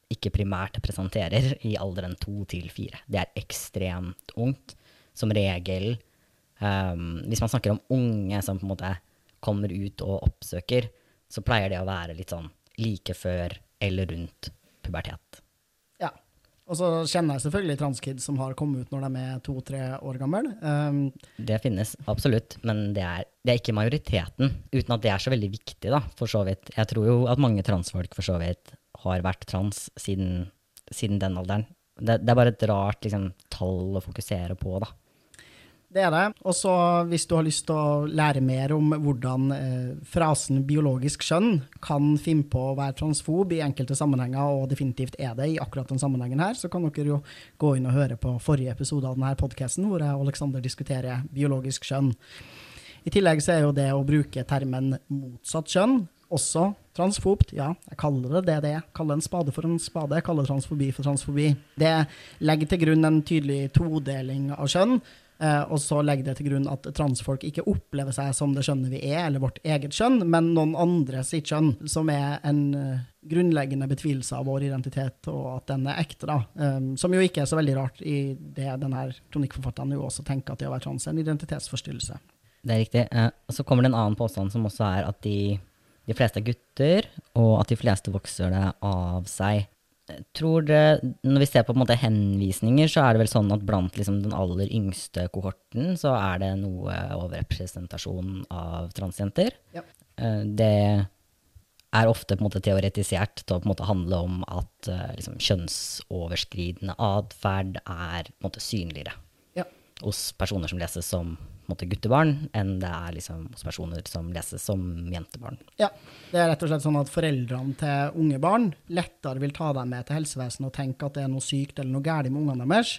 S2: ikke primært presenterer i alderen to til fire. Det er ekstremt ungt. Som regel, um, hvis man snakker om unge som på en måte kommer ut og oppsøker, så pleier det å være litt sånn like før eller rundt pubertet.
S1: Og så kjenner jeg selvfølgelig transkids som har kommet ut når de er to-tre år gamle. Um,
S2: Det finnes absolutt, men det er, det er ikke majoriteten. Uten at det er så veldig viktig, da, for så vidt. Jeg tror jo at mange transfolk for så vidt har vært trans siden, siden den alderen. Det, det er bare et rart liksom, tall å fokusere på, da.
S1: Det er det. Og så hvis du har lyst til å lære mer om hvordan eh, frasen biologisk kjønn kan finne på å være transfob i enkelte sammenhenger, og definitivt er det i akkurat den sammenhengen her, så kan dere jo gå inn og høre på forrige episode av denne podkasten, hvor jeg og Aleksander diskuterer biologisk kjønn. I tillegg så er jo det å bruke termen motsatt kjønn også transfobt. Ja, jeg kaller det det det er. Kaller en spade for en spade. Kaller transfobi for transfobi. Det legger til grunn en tydelig todeling av kjønn. Eh, og så legger det til grunn at transfolk ikke opplever seg som det skjønnet vi er, eller vårt eget kjønn, men noen andre sitt kjønn, som er en eh, grunnleggende betvilelse av vår identitet, og at den er ekte. da. Um, som jo ikke er så veldig rart i det denne kronikkforfatteren jo også tenker at det å være trans er en identitetsforstyrrelse.
S2: Det er riktig. Eh, og så kommer det en annen påstand som også er at de, de fleste er gutter, og at de fleste vokser det av seg. Tror det, Når vi ser på, på måte, henvisninger, så er det vel sånn at blant liksom, den aller yngste kohorten så er det noe overrepresentasjon av transjenter.
S1: Ja.
S2: Eh, Det er ofte på en måte teoretisert til å på en måte handle om at eh, liksom, kjønnsoverskridende atferd er på en måte synligere
S1: Ja.
S2: hos personer som leses som måte, guttebarn, enn det er liksom, hos personer som leses som jentebarn.
S1: Ja, det er rett og slett sånn at foreldrene til unge barn lettere vil ta dem med til helsevesenet og tenke at det er noe sykt eller noe galt med ungene deres,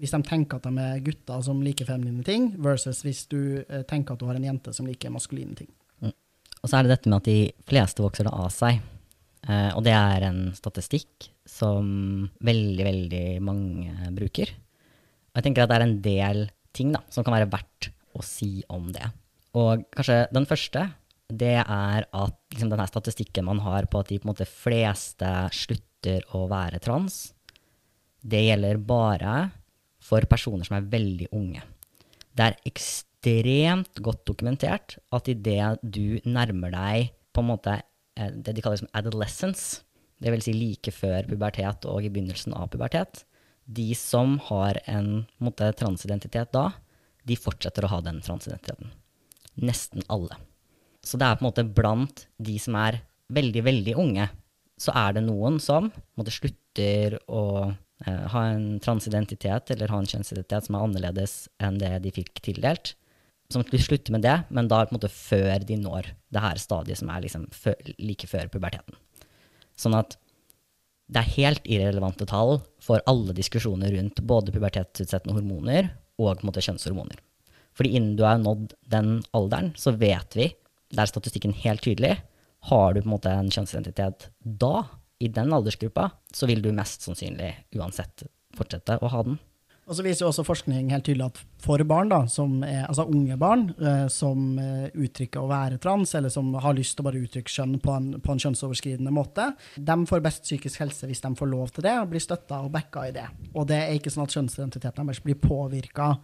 S1: hvis de tenker at de er gutter som liker feminine ting, versus hvis du eh, tenker at du har en jente som liker maskuline ting.
S2: Og så er det dette med at de fleste vokser det av seg. Eh, og det er en statistikk som veldig, veldig mange bruker. Og jeg tenker at det er en del ting da, som kan være verdt å si om det. Og kanskje den første, det er at liksom, denne statistikken man har på at de på en måte fleste slutter å være trans, det gjelder bare for personer som er veldig unge. Det er ekstremt godt dokumentert at idet du nærmer deg på en måte eh, det de kaller adolescence, vil si like før pubertet og i begynnelsen av pubertet, de som har en en måte, transidentitet da, de fortsetter å ha den transidentiteten. Nesten alle. Så det er på en måte blant de som er veldig, veldig unge, så er det noen som måte, slutter å eh, ha en transidentitet eller ha en kjønnsidentitet som er annerledes enn det de fikk tildelt. Som slutter med det, men da på en måte før de når det her stadiet som er liksom før, like før puberteten. Sånn at det er helt irrelevante tall for alle diskusjoner rundt både pubertetsutsettende hormoner og på en måte kjønnshormoner. Fordi innen du har nådd den alderen, så vet vi, der er statistikken helt tydelig, har du på en måte en kjønnsidentitet da, i den aldersgruppa, så vil du mest sannsynlig uansett fortsette å ha den.
S1: Og så viser jo også forskning helt tydelig at for barn, da, er, altså unge barn eh, som eh, uttrykker å være trans, eller som har lyst til å bare uttrykke kjønn på en, på en kjønnsoverskridende måte, de får best psykisk helse hvis de får lov til det, og blir støtta og backa i det. Og det er ikke sånn at kjønnsidentiteten deres blir påvirka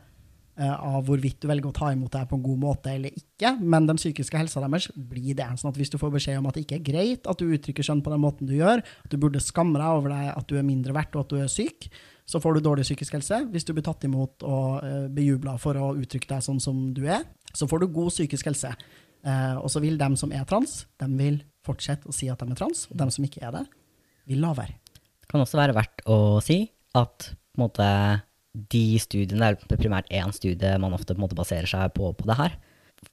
S1: av hvorvidt du velger å ta imot det på en god måte eller ikke, men den psykiske helsa deres blir det. Sånn at hvis du får beskjed om at det ikke er greit at du uttrykker kjønn på den måten du gjør, at du burde skamme deg over deg at du er mindre verdt og at du er syk, så får du dårlig psykisk helse. Hvis du blir tatt imot og uh, bejubla for å uttrykke deg sånn som du er, så får du god psykisk helse. Uh, og så vil dem som er trans, dem vil fortsette å si at de er trans, og dem som ikke er det, vil la være.
S2: Det kan også være verdt å si at måte, de studiene, det er primært én studie man ofte måte baserer seg på på det her,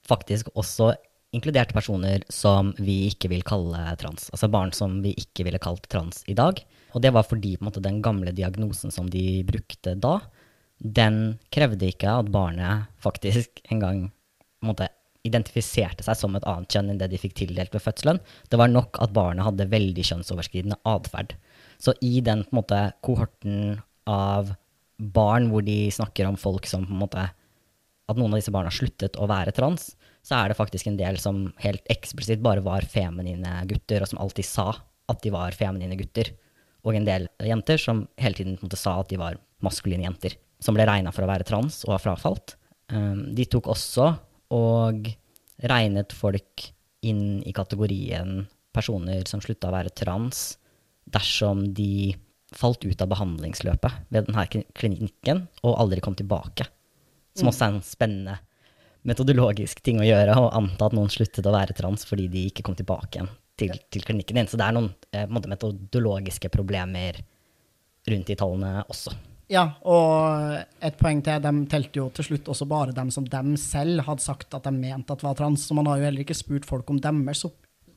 S2: faktisk også inkluderte personer som vi ikke vil kalle trans. Altså barn som vi ikke ville kalt trans i dag. Og det var fordi måte, den gamle diagnosen som de brukte da, den krevde ikke at barnet faktisk en gang måte, identifiserte seg som et annet kjønn enn det de fikk tildelt ved fødselen. Det var nok at barnet hadde veldig kjønnsoverskridende atferd. Så i den måte, kohorten av barn hvor de snakker om folk som på en måte At noen av disse barna sluttet å være trans, så er det faktisk en del som helt eksplisitt bare var feminine gutter, og som alltid sa at de var feminine gutter og en del jenter som hele tiden måte, sa at de var maskuline jenter, som ble regna for å være trans og har frafalt. Um, de tok også og regnet folk inn i kategorien personer som slutta å være trans, dersom de falt ut av behandlingsløpet ved denne klinikken og aldri kom tilbake. Som også er en spennende metodologisk ting å gjøre, å anta at noen sluttet å være trans fordi de ikke kom tilbake igjen til, til klinikken din. Så det er noen eh, metodologiske problemer rundt de tallene også.
S1: Ja, og et poeng til, de telte jo til slutt også bare dem som dem selv hadde sagt at de mente at var trans. Så man har jo heller ikke spurt folk om deres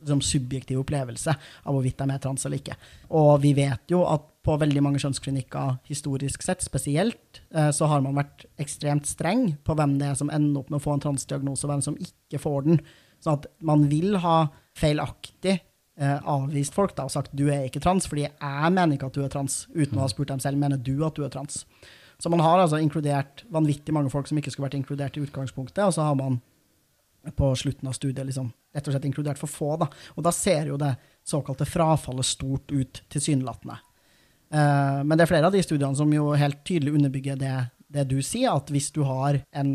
S1: som subjektiv opplevelse av hvorvidt de er trans eller ikke. Og vi vet jo at på veldig mange kjønnsklinikker historisk sett spesielt, eh, så har man vært ekstremt streng på hvem det er som ender opp med å få en transdiagnose, og hvem som ikke får den. Sånn at man vil ha feilaktig eh, avvist folk da, og sagt du er ikke trans, fordi jeg mener ikke at du er trans, uten å ha spurt dem selv mener du at du er trans. Så man har altså inkludert vanvittig mange folk som ikke skulle vært inkludert i utgangspunktet, og så har man på slutten av studiet liksom, rett og slett inkludert for få. Da. Og da ser jo det såkalte frafallet stort ut, tilsynelatende. Uh, men det er flere av de studiene som jo helt tydelig underbygger det, det du sier, at hvis du har en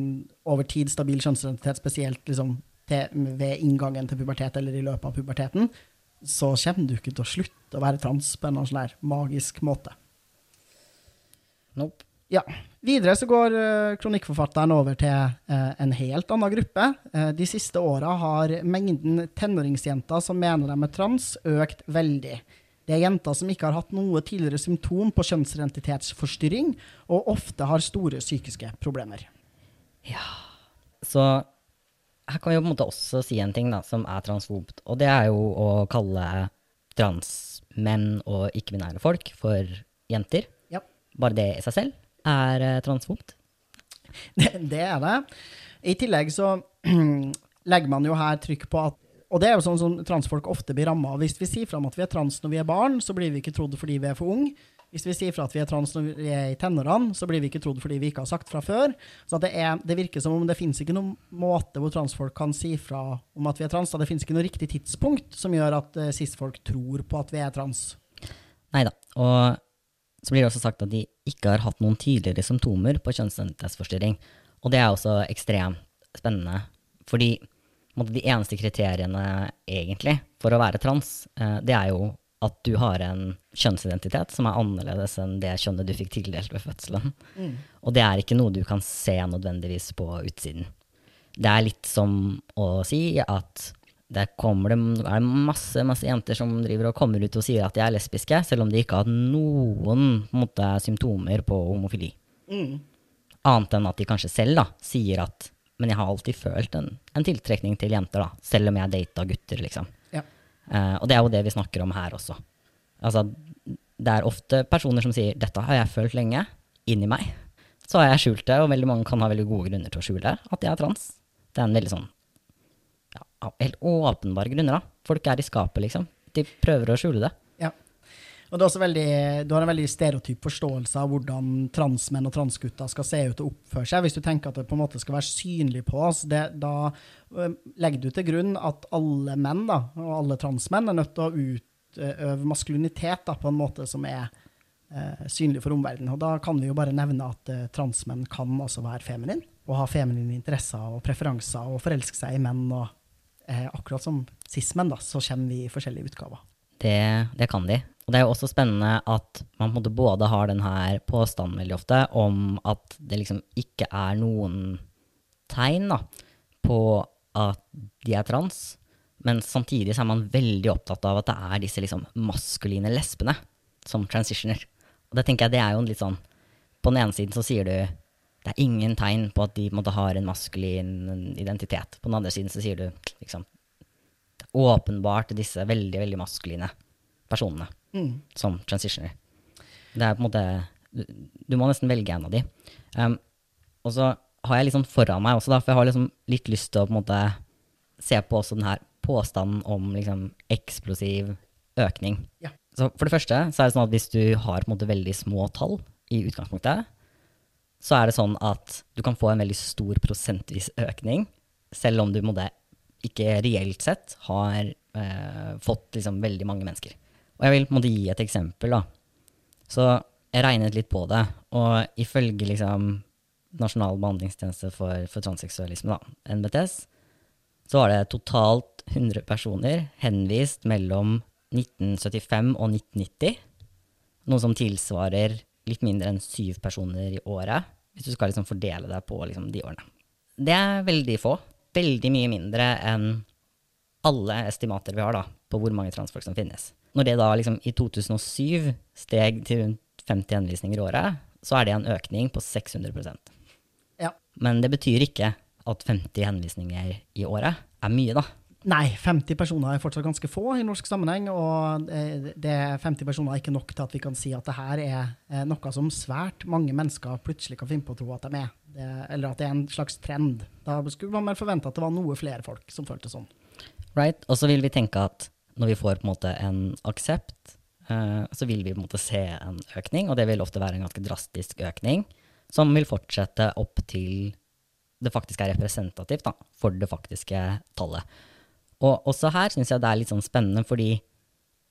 S1: over tid stabil kjønnsidentitet, spesielt liksom, til, ved inngangen til pubertet eller i løpet av puberteten, så kommer du ikke til å slutte å være trans på en sånn magisk måte.
S2: Nope.
S1: Ja. Videre så går uh, kronikkforfatteren over til uh, en helt annen gruppe. Uh, de siste åra har mengden tenåringsjenter som mener de er trans, økt veldig. Det er jenter som ikke har hatt noe tidligere symptom på kjønnsidentitetsforstyrring, og ofte har store psykiske problemer.
S2: Ja, så her kan vi jo på en måte også si en ting da, som er transfobt, og det er jo å kalle transmenn og ikke-binære folk for jenter.
S1: Ja.
S2: Bare det i seg selv er eh, transfobt.
S1: Det, det er det. I tillegg så legger man jo her trykk på at og det er jo sånn som transfolk ofte blir ramma av. Hvis vi sier fram at vi er trans når vi er barn, så blir vi ikke trodd fordi vi er for unge. Hvis vi sier fra at vi er trans når vi er i tenårene, så blir vi ikke trodd fordi vi ikke har sagt fra før. Så det, er, det, virker som om det finnes ikke noen måte hvor transfolk kan si fra om at vi er trans. Da det finnes ikke noe riktig tidspunkt som gjør at uh, cis-folk tror på at vi er trans.
S2: Nei da. Og så blir det også sagt at de ikke har hatt noen tydeligere symptomer på kjønnsidentitetsforstyrring. Og det er også ekstremt spennende, fordi de eneste kriteriene egentlig for å være trans, uh, det er jo at du har en kjønnsidentitet som er annerledes enn det kjønnet du fikk tildelt ved fødselen. Mm. Og det er ikke noe du kan se nødvendigvis på utsiden. Det er litt som å si at det kommer det er masse, masse jenter som driver og kommer ut og sier at de er lesbiske, selv om de ikke har noen måte, symptomer på homofili. Mm. Annet enn at de kanskje selv da, sier at men jeg har alltid følt en, en tiltrekning til jenter, da, selv om jeg data gutter, liksom. Uh, og det er jo det vi snakker om her også. Altså, det er ofte personer som sier 'dette har jeg følt lenge', inni meg. Så har jeg skjult det, og veldig mange kan ha veldig gode grunner til å skjule at jeg er trans. Det er en veldig sånn ja, helt åpenbare grunner, da. Folk er i skapet, liksom. De prøver å skjule det.
S1: Og det er også veldig, Du har en veldig stereotyp forståelse av hvordan transmenn og transgutter skal se ut og oppføre seg. Hvis du tenker at det på en måte skal være synlig på oss, det, da legger du til grunn at alle menn da, og alle transmenn er nødt til å utøve maskulinitet da, på en måte som er eh, synlig for omverdenen. Og da kan vi jo bare nevne at eh, transmenn kan også være feminin, og ha feminine interesser og preferanser og forelske seg i menn. og eh, Akkurat som cis-menn, så kommer vi i forskjellige utgaver.
S2: Det, det kan de. Og det er jo også spennende at man både har den her påstanden veldig ofte om at det liksom ikke er noen tegn da, på at de er trans, men samtidig så er man veldig opptatt av at det er disse liksom maskuline lesbene som transitioner. Og det tenker jeg det er jo en litt sånn På den ene siden så sier du det er ingen tegn på at de på en måte, har en maskulin identitet. På den andre siden så sier du liksom åpenbart disse veldig, veldig maskuline personene
S1: Mm.
S2: som transitioner. Det er på en måte Du, du må nesten velge en av de. Um, og så har jeg litt sånn foran meg også, da, for jeg har liksom litt lyst til å på en måte se på også den her påstanden om liksom eksplosiv økning.
S1: Ja.
S2: Så for det første så er det sånn at hvis du har på en måte veldig små tall i utgangspunktet, så er det sånn at du kan få en veldig stor prosentvis økning, selv om du på en måte ikke reelt sett har eh, fått liksom veldig mange mennesker. Og jeg vil på en måte gi et eksempel, da. Så jeg regnet litt på det, og ifølge liksom Nasjonal behandlingstjeneste for, for transseksualisme, da, NBTS, så var det totalt 100 personer henvist mellom 1975 og 1990. Noe som tilsvarer litt mindre enn syv personer i året, hvis du skal liksom fordele deg på liksom de årene. Det er veldig få. Veldig mye mindre enn alle estimater vi har da, på hvor mange transfolk som finnes. Når det da liksom i 2007 steg til rundt 50 henvisninger i året, så er det en økning på 600%
S1: Ja.
S2: Men det betyr ikke at 50 henvisninger i året er mye, da.
S1: Nei, 50 personer er fortsatt ganske få i norsk sammenheng, og det 50 personer er ikke nok til at vi kan si at det her er eh, noe som svært mange mennesker plutselig kan finne på å tro at de er. Det, eller at det er en slags trend. Da skulle man vel forvente at det var noe flere folk som følte sånn.
S2: Right? Og så vil vi tenke at når vi får på en måte en aksept, eh, så vil vi på en måte se en økning, og det vil ofte være en ganske drastisk økning, som vil fortsette opp til det faktisk er representativt da, for det faktiske tallet. Og også her syns jeg det er litt sånn spennende, fordi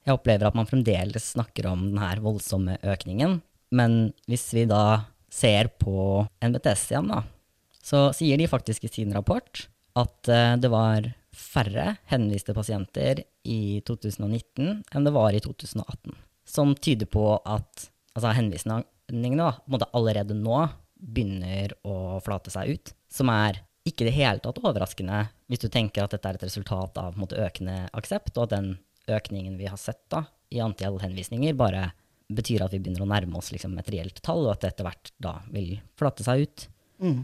S2: jeg opplever at man fremdeles snakker om den her voldsomme økningen, men hvis vi da ser på NBTS igjen, da, så sier de faktisk i sin rapport at eh, det var færre henviste pasienter i 2019 enn det var i 2018. Som tyder på at altså henvisningene da, allerede nå begynner å flate seg ut. Som er ikke i det hele tatt overraskende hvis du tenker at dette er et resultat av måte, økende aksept, og at den økningen vi har sett da, i antall henvisninger, bare betyr at vi begynner å nærme oss liksom, et reelt tall, og at det etter hvert da vil flate seg ut.
S1: Mm.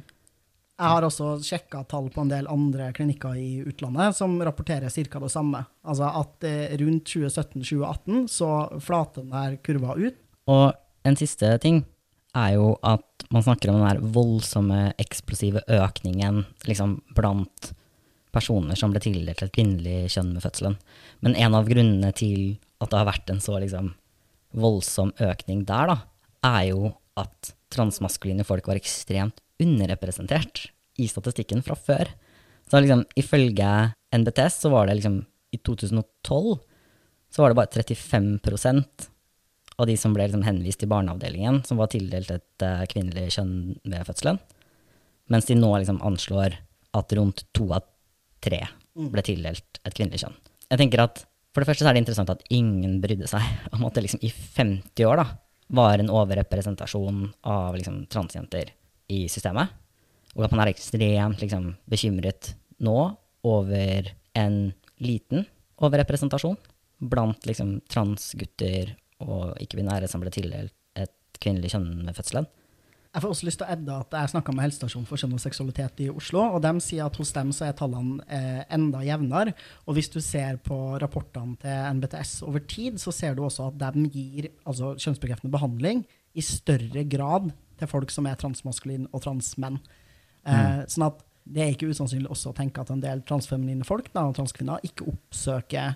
S1: Jeg har også sjekka tall på en del andre klinikker i utlandet som rapporterer ca. det samme. Altså at rundt 2017-2018 så flater denne kurva ut.
S2: Og en siste ting er jo at man snakker om den der voldsomme, eksplosive økningen liksom, blant personer som ble tildelt et kvinnelig kjønn med fødselen. Men en av grunnene til at det har vært en så liksom, voldsom økning der, da, er jo at transmaskuline folk var ekstremt underrepresentert i statistikken fra før. Så liksom, ifølge NBTS så var det liksom i 2012 så var det bare 35% av de som ble liksom henvist til barneavdelingen, som var tildelt et uh, kvinnelig kjønn ved fødselen. Mens de nå liksom anslår at rundt to av tre ble tildelt et kvinnelig kjønn. Jeg tenker at For det første så er det interessant at ingen brydde seg om at det liksom i 50 år da, var en overrepresentasjon av liksom transjenter i systemet. Og at man er ekstremt liksom, bekymret nå over en liten overrepresentasjon blant liksom, transgutter og ikke-binære som ble tildelt et kvinnelig kjønn med fødselen.
S1: Jeg får også lyst til å edde at jeg snakka med helsestasjonen for kjønn og seksualitet i Oslo, og de sier at hos dem så er tallene eh, enda jevnere. Og hvis du ser på rapportene til NBTS over tid, så ser du også at de gir altså, kjønnsbekreftende behandling i større grad til folk som er transmaskuline og transmenn. Eh, Sånn at det er ikke usannsynlig også å tenke at en del transfeminine folk da, og transkvinner ikke oppsøker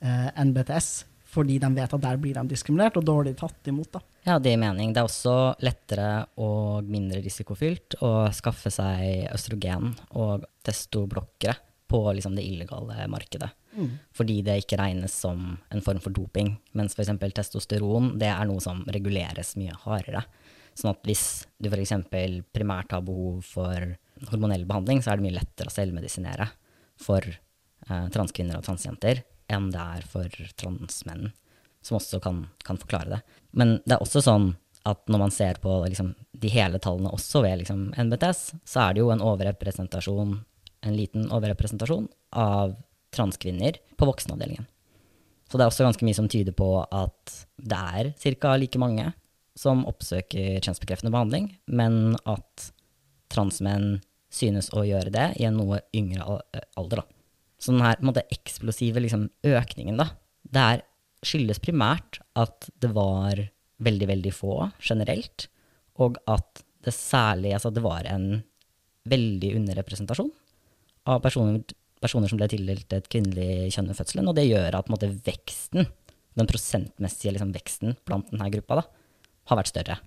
S1: eh, NBTS fordi de vet at der blir de diskriminert og dårlig tatt imot. da.
S2: Ja, det gir mening. Det er også lettere og mindre risikofylt å skaffe seg østrogen og testoblokkere på liksom det illegale markedet. Fordi det ikke regnes som en form for doping. Mens f.eks. testosteron det er noe som reguleres mye hardere. Sånn at hvis du f.eks. primært har behov for hormonell behandling, så er det mye lettere å selvmedisinere for eh, transkvinner og transjenter enn det er for transmenn, som også kan, kan forklare det. Men det er også sånn at når man ser på liksom, de hele tallene også ved liksom, NBTS, så er det jo en overrepresentasjon, en liten overrepresentasjon av transkvinner på voksenavdelingen. Så det er også ganske mye som tyder på at det er ca. like mange som oppsøker kjønnsbekreftende behandling, men at transmenn synes å gjøre det i en noe yngre alder. Da. Så den her måte, eksplosive liksom, økningen, da, det skyldes primært at det var veldig, veldig få generelt, og at det særlig altså, det var en veldig underrepresentasjon av personer, personer som ble tildelt et kvinnelig kjønn ved fødselen, og det gjør at måte, veksten, den prosentmessige liksom, veksten blant denne gruppa, da, har vært større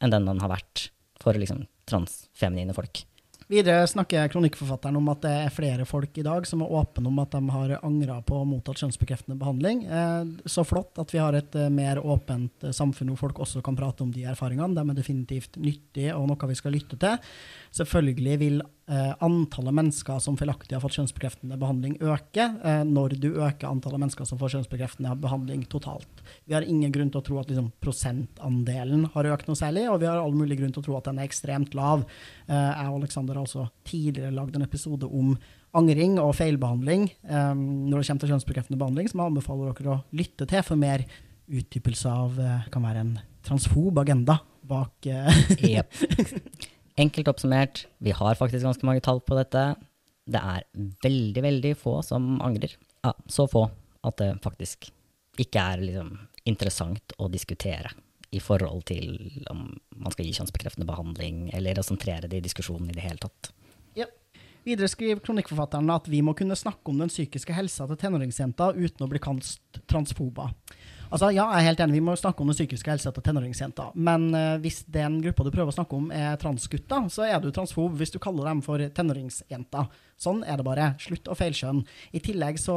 S2: enn den den har vært for liksom, transfeminine folk.
S1: Videre snakker kronikkforfatteren om at det er flere folk i dag som er åpne om at de har angra på å mottatt kjønnsbekreftende behandling. Eh, så flott at vi har et eh, mer åpent eh, samfunn hvor folk også kan prate om de erfaringene. De er definitivt nyttige og noe vi skal lytte til. Selvfølgelig vil antallet mennesker som feilaktig har fått kjønnsbekreftende behandling, øker eh, når du øker antallet mennesker som får kjønnsbekreftende behandling totalt. Vi har ingen grunn til å tro at liksom, prosentandelen har økt noe særlig, og vi har all mulig grunn til å tro at den er ekstremt lav. Eh, jeg og Aleksander har altså tidligere lagd en episode om angring og feilbehandling eh, når det kommer til kjønnsbekreftende behandling, som jeg anbefaler dere å lytte til for mer utdypelse av eh, kan være en transfob agenda bak
S2: yep. Enkelt oppsummert, vi har faktisk ganske mange tall på dette. Det er veldig, veldig få som angrer. Ja, så få at det faktisk ikke er liksom interessant å diskutere i forhold til om man skal gi kjønnsbekreftende behandling, eller å sentrere det i diskusjonen i det hele tatt.
S1: Ja. Videre skriver kronikkforfatteren at vi må kunne snakke om den psykiske helsa til tenåringsjenta uten å bli kalt transfoba. Altså, ja, jeg er helt enig, vi må snakke om den psykiske helsa til tenåringsjenter. Men uh, hvis den gruppa du prøver å snakke om, er transgutter, så er du transfob hvis du kaller dem for tenåringsjenter. Sånn er det bare. Slutt å feilskjønne. I tillegg så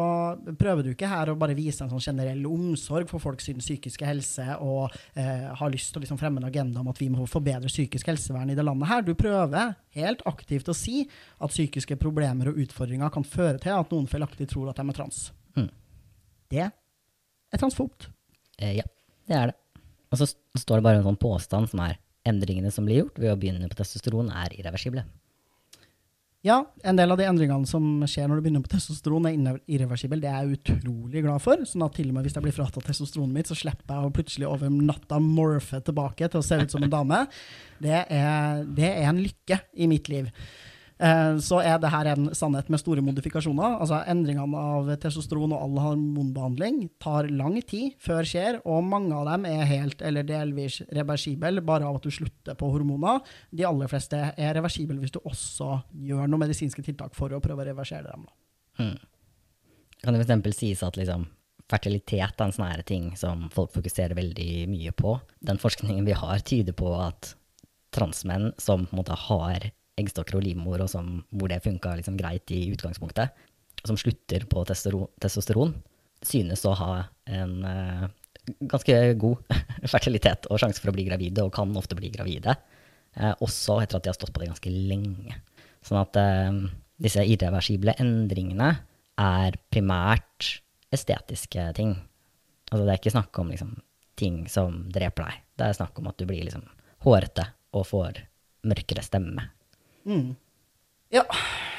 S1: prøver du ikke her å bare vise en sånn generell omsorg for folks psykiske helse og uh, har lyst til å liksom fremme en agenda om at vi må forbedre psykisk helsevern i det landet her. Du prøver helt aktivt å si at psykiske problemer og utfordringer kan føre til at noen feilaktig tror at de er trans. Mm. Det er transfobt.
S2: Eh, ja, det er det. Og så står det bare en sånn påstand som er endringene som blir gjort ved å begynne på testosteron, er irreversible.
S1: Ja, en del av de endringene som skjer når du begynner på testosteron, er irreversible. Det er jeg utrolig glad for. sånn at til og med hvis jeg blir fratatt testosteronet mitt, så slipper jeg å plutselig over natta morfe tilbake til å se ut som en dame. Det er, det er en lykke i mitt liv. Eh, så er det her en sannhet med store modifikasjoner. Altså Endringene av testosteron og all hormonbehandling tar lang tid før skjer, og mange av dem er helt eller delvis reversible bare av at du slutter på hormoner. De aller fleste er reversible hvis du også gjør noen medisinske tiltak for å prøve å reversere dem. Hmm.
S2: Kan det f.eks. sies at liksom, fertilitet er en sånn ting som folk fokuserer veldig mye på? Den forskningen vi har, tyder på at transmenn som på en måte har eggstokker og livmor, og sånn, hvor det funka liksom greit i utgangspunktet, som slutter på testosteron, synes å ha en eh, ganske god fertilitet og sjanse for å bli gravide, og kan ofte bli gravide. Eh, også etter at de har stått på det ganske lenge. Sånn at eh, disse irreversible endringene er primært estetiske ting. Altså det er ikke snakk om liksom, ting som dreper deg. Det er snakk om at du blir liksom hårete og får mørkere stemme
S1: Mm. Ja,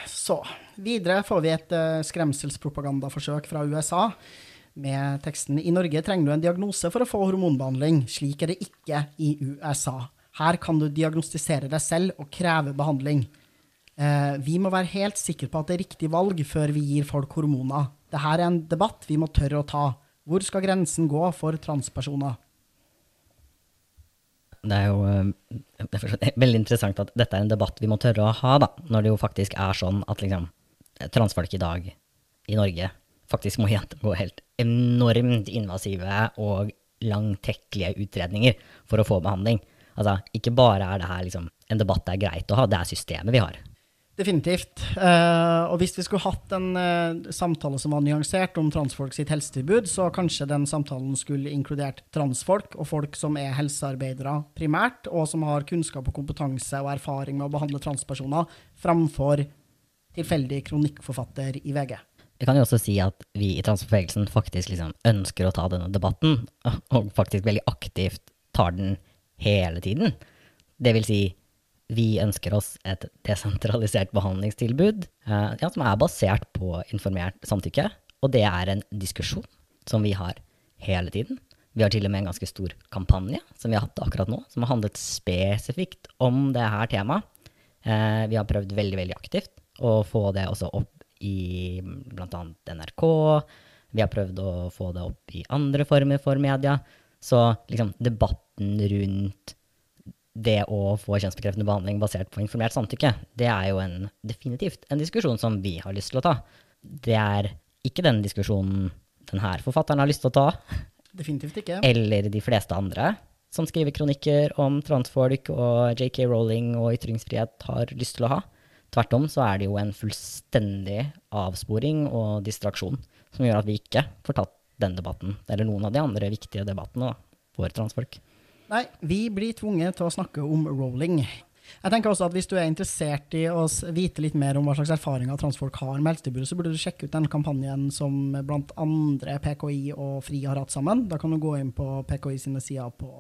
S1: så Videre får vi et uh, skremselspropagandaforsøk fra USA med teksten I Norge trenger du en diagnose for å få hormonbehandling. Slik er det ikke i USA. Her kan du diagnostisere deg selv og kreve behandling. Uh, vi må være helt sikre på at det er riktig valg før vi gir folk hormoner. Dette er en debatt vi må tørre å ta. Hvor skal grensen gå for transpersoner?
S2: Det er jo eh, det er veldig interessant at dette er en debatt vi må tørre å ha, da, når det jo faktisk er sånn at liksom, transfolk i dag i Norge faktisk må gjennomgå helt enormt invasive og langtekkelige utredninger for å få behandling. Altså, ikke bare er det her liksom, en debatt det er greit å ha, det er systemet vi har.
S1: Definitivt. Uh, og hvis vi skulle hatt en uh, samtale som var nyansert om transfolk sitt helsetilbud, så kanskje den samtalen skulle inkludert transfolk og folk som er helsearbeidere primært, og som har kunnskap og kompetanse og erfaring med å behandle transpersoner, framfor tilfeldig kronikkforfatter i VG.
S2: Vi kan jo også si at vi i transbevegelsen faktisk liksom ønsker å ta denne debatten, og faktisk veldig aktivt tar den hele tiden. Det vil si, vi ønsker oss et desentralisert behandlingstilbud eh, ja, som er basert på informert samtykke, og det er en diskusjon som vi har hele tiden. Vi har til og med en ganske stor kampanje som vi har hatt akkurat nå, som har handlet spesifikt om det her temaet. Eh, vi har prøvd veldig, veldig aktivt å få det også opp i bl.a. NRK. Vi har prøvd å få det opp i andre former for media. Så liksom debatten rundt det å få kjønnsbekreftende behandling basert på informert samtykke, det er jo en, definitivt en diskusjon som vi har lyst til å ta. Det er ikke den diskusjonen denne forfatteren har lyst til å ta,
S1: Definitivt ikke.
S2: eller de fleste andre som skriver kronikker om transfolk og JK Rowling og ytringsfrihet har lyst til å ha. Tvert om så er det jo en fullstendig avsporing og distraksjon som gjør at vi ikke får tatt den debatten, eller noen av de andre viktige debattene da, for transfolk.
S1: Nei, vi blir tvunget til å snakke om rolling. Jeg tenker også at Hvis du er interessert i å vite litt mer om hva slags erfaringer transfolk har med helsetilbudet, så burde du sjekke ut den kampanjen som blant andre PKI og FRI har hatt sammen. Da kan du gå inn på PKI sine sider på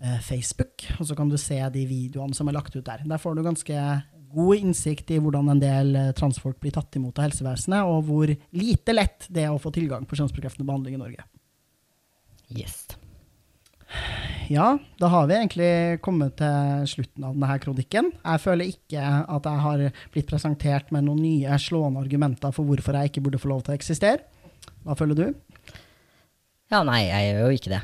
S1: eh, Facebook, og så kan du se de videoene som er lagt ut der. Der får du ganske god innsikt i hvordan en del eh, transfolk blir tatt imot av helsevesenet, og hvor lite lett det er å få tilgang på kjønnsbekreftende behandling i Norge.
S2: Yes.
S1: Ja, da har vi egentlig kommet til slutten av denne kronikken. Jeg føler ikke at jeg har blitt presentert med noen nye slående argumenter for hvorfor jeg ikke burde få lov til å eksistere. Hva føler du?
S2: Ja, nei, jeg gjør jo ikke det.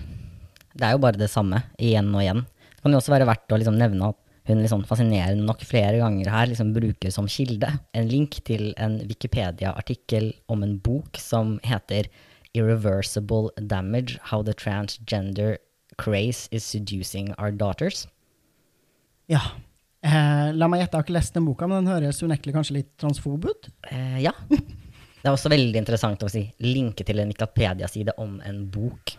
S2: Det er jo bare det samme, igjen og igjen. Det kan jo også være verdt å liksom nevne at hun liksom fascinerende nok flere ganger her liksom bruker som kilde en link til en Wikipedia-artikkel om en bok som heter Irreversible Damage – How the Transgender Craze is Seducing Our Daughters.
S1: Ja. Eh, la meg gjette, jeg har ikke lest den boka, men den høres unektelig kanskje litt transfob ut?
S2: Eh, ja. Det er også veldig interessant å si, linke til en Wikipedia-side om en bok.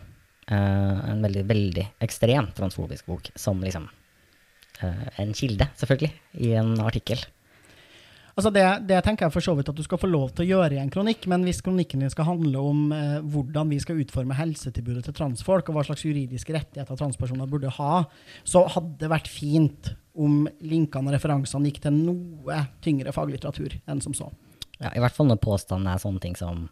S2: Eh, en veldig, veldig ekstremt transfobisk bok, som liksom eh, en kilde, selvfølgelig, i en artikkel.
S1: Altså det, det tenker jeg for så vidt at du skal få lov til å gjøre i en kronikk, men hvis kronikken din skal handle om eh, hvordan vi skal utforme helsetilbudet til transfolk, og hva slags juridiske rettigheter transpersoner burde ha, så hadde det vært fint om linkene og referansene gikk til noe tyngre faglitteratur enn som så.
S2: Ja, I hvert fall når påstanden er sånne ting som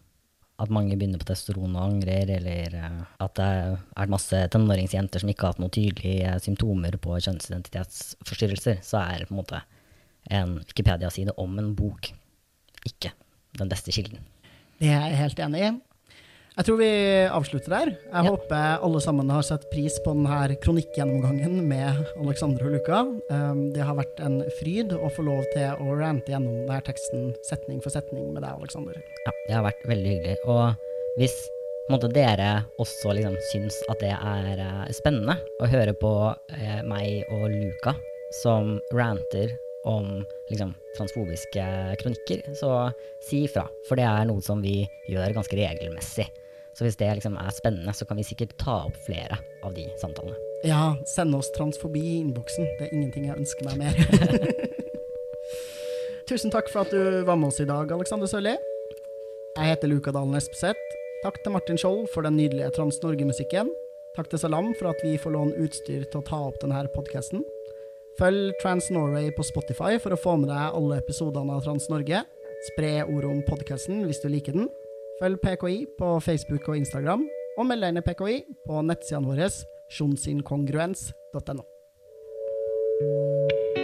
S2: at mange begynner på testosteron og angrer, eller eh, at det er masse tenåringsjenter som ikke har hatt noen tydelige symptomer på kjønnsidentitetsforstyrrelser, så er det på en måte en Wikipedia-side om en bok ikke den beste kilden.
S1: Det er jeg helt enig i. Jeg tror vi avslutter der. Jeg
S2: Ja.
S1: håper alle sammen har satt pris på denne kronikkgjennomgangen med Alexandre og Luka. Um, det har vært en fryd å få lov til å rante gjennom denne teksten setning for setning med deg, Alexander.
S2: Ja, det har vært veldig hyggelig. Og hvis måtte dere også liksom, syns at det er eh, spennende å høre på eh, meg og Luka som ranter om liksom, transfobiske kronikker, så si ifra. For det er noe som vi gjør ganske regelmessig. Så hvis det liksom er spennende, så kan vi sikkert ta opp flere av de samtalene.
S1: Ja, send oss transfobi i innboksen. Det er ingenting jeg ønsker meg mer. Tusen takk for at du var med oss i dag, Alexander Sørli. Jeg heter Luka Dalen Espeseth. Takk til Martin Skjold for den nydelige Trans Norge-musikken. Takk til Salam for at vi får låne utstyr til å ta opp denne podkasten. Følg Trans Norway på Spotify for å få med deg alle episodene av Trans Norge. Spre ordet om podkasten hvis du liker den. Følg PKI på Facebook og Instagram, og meld deg inn i PKI på nettsidene våre sjonsinkongruens.no.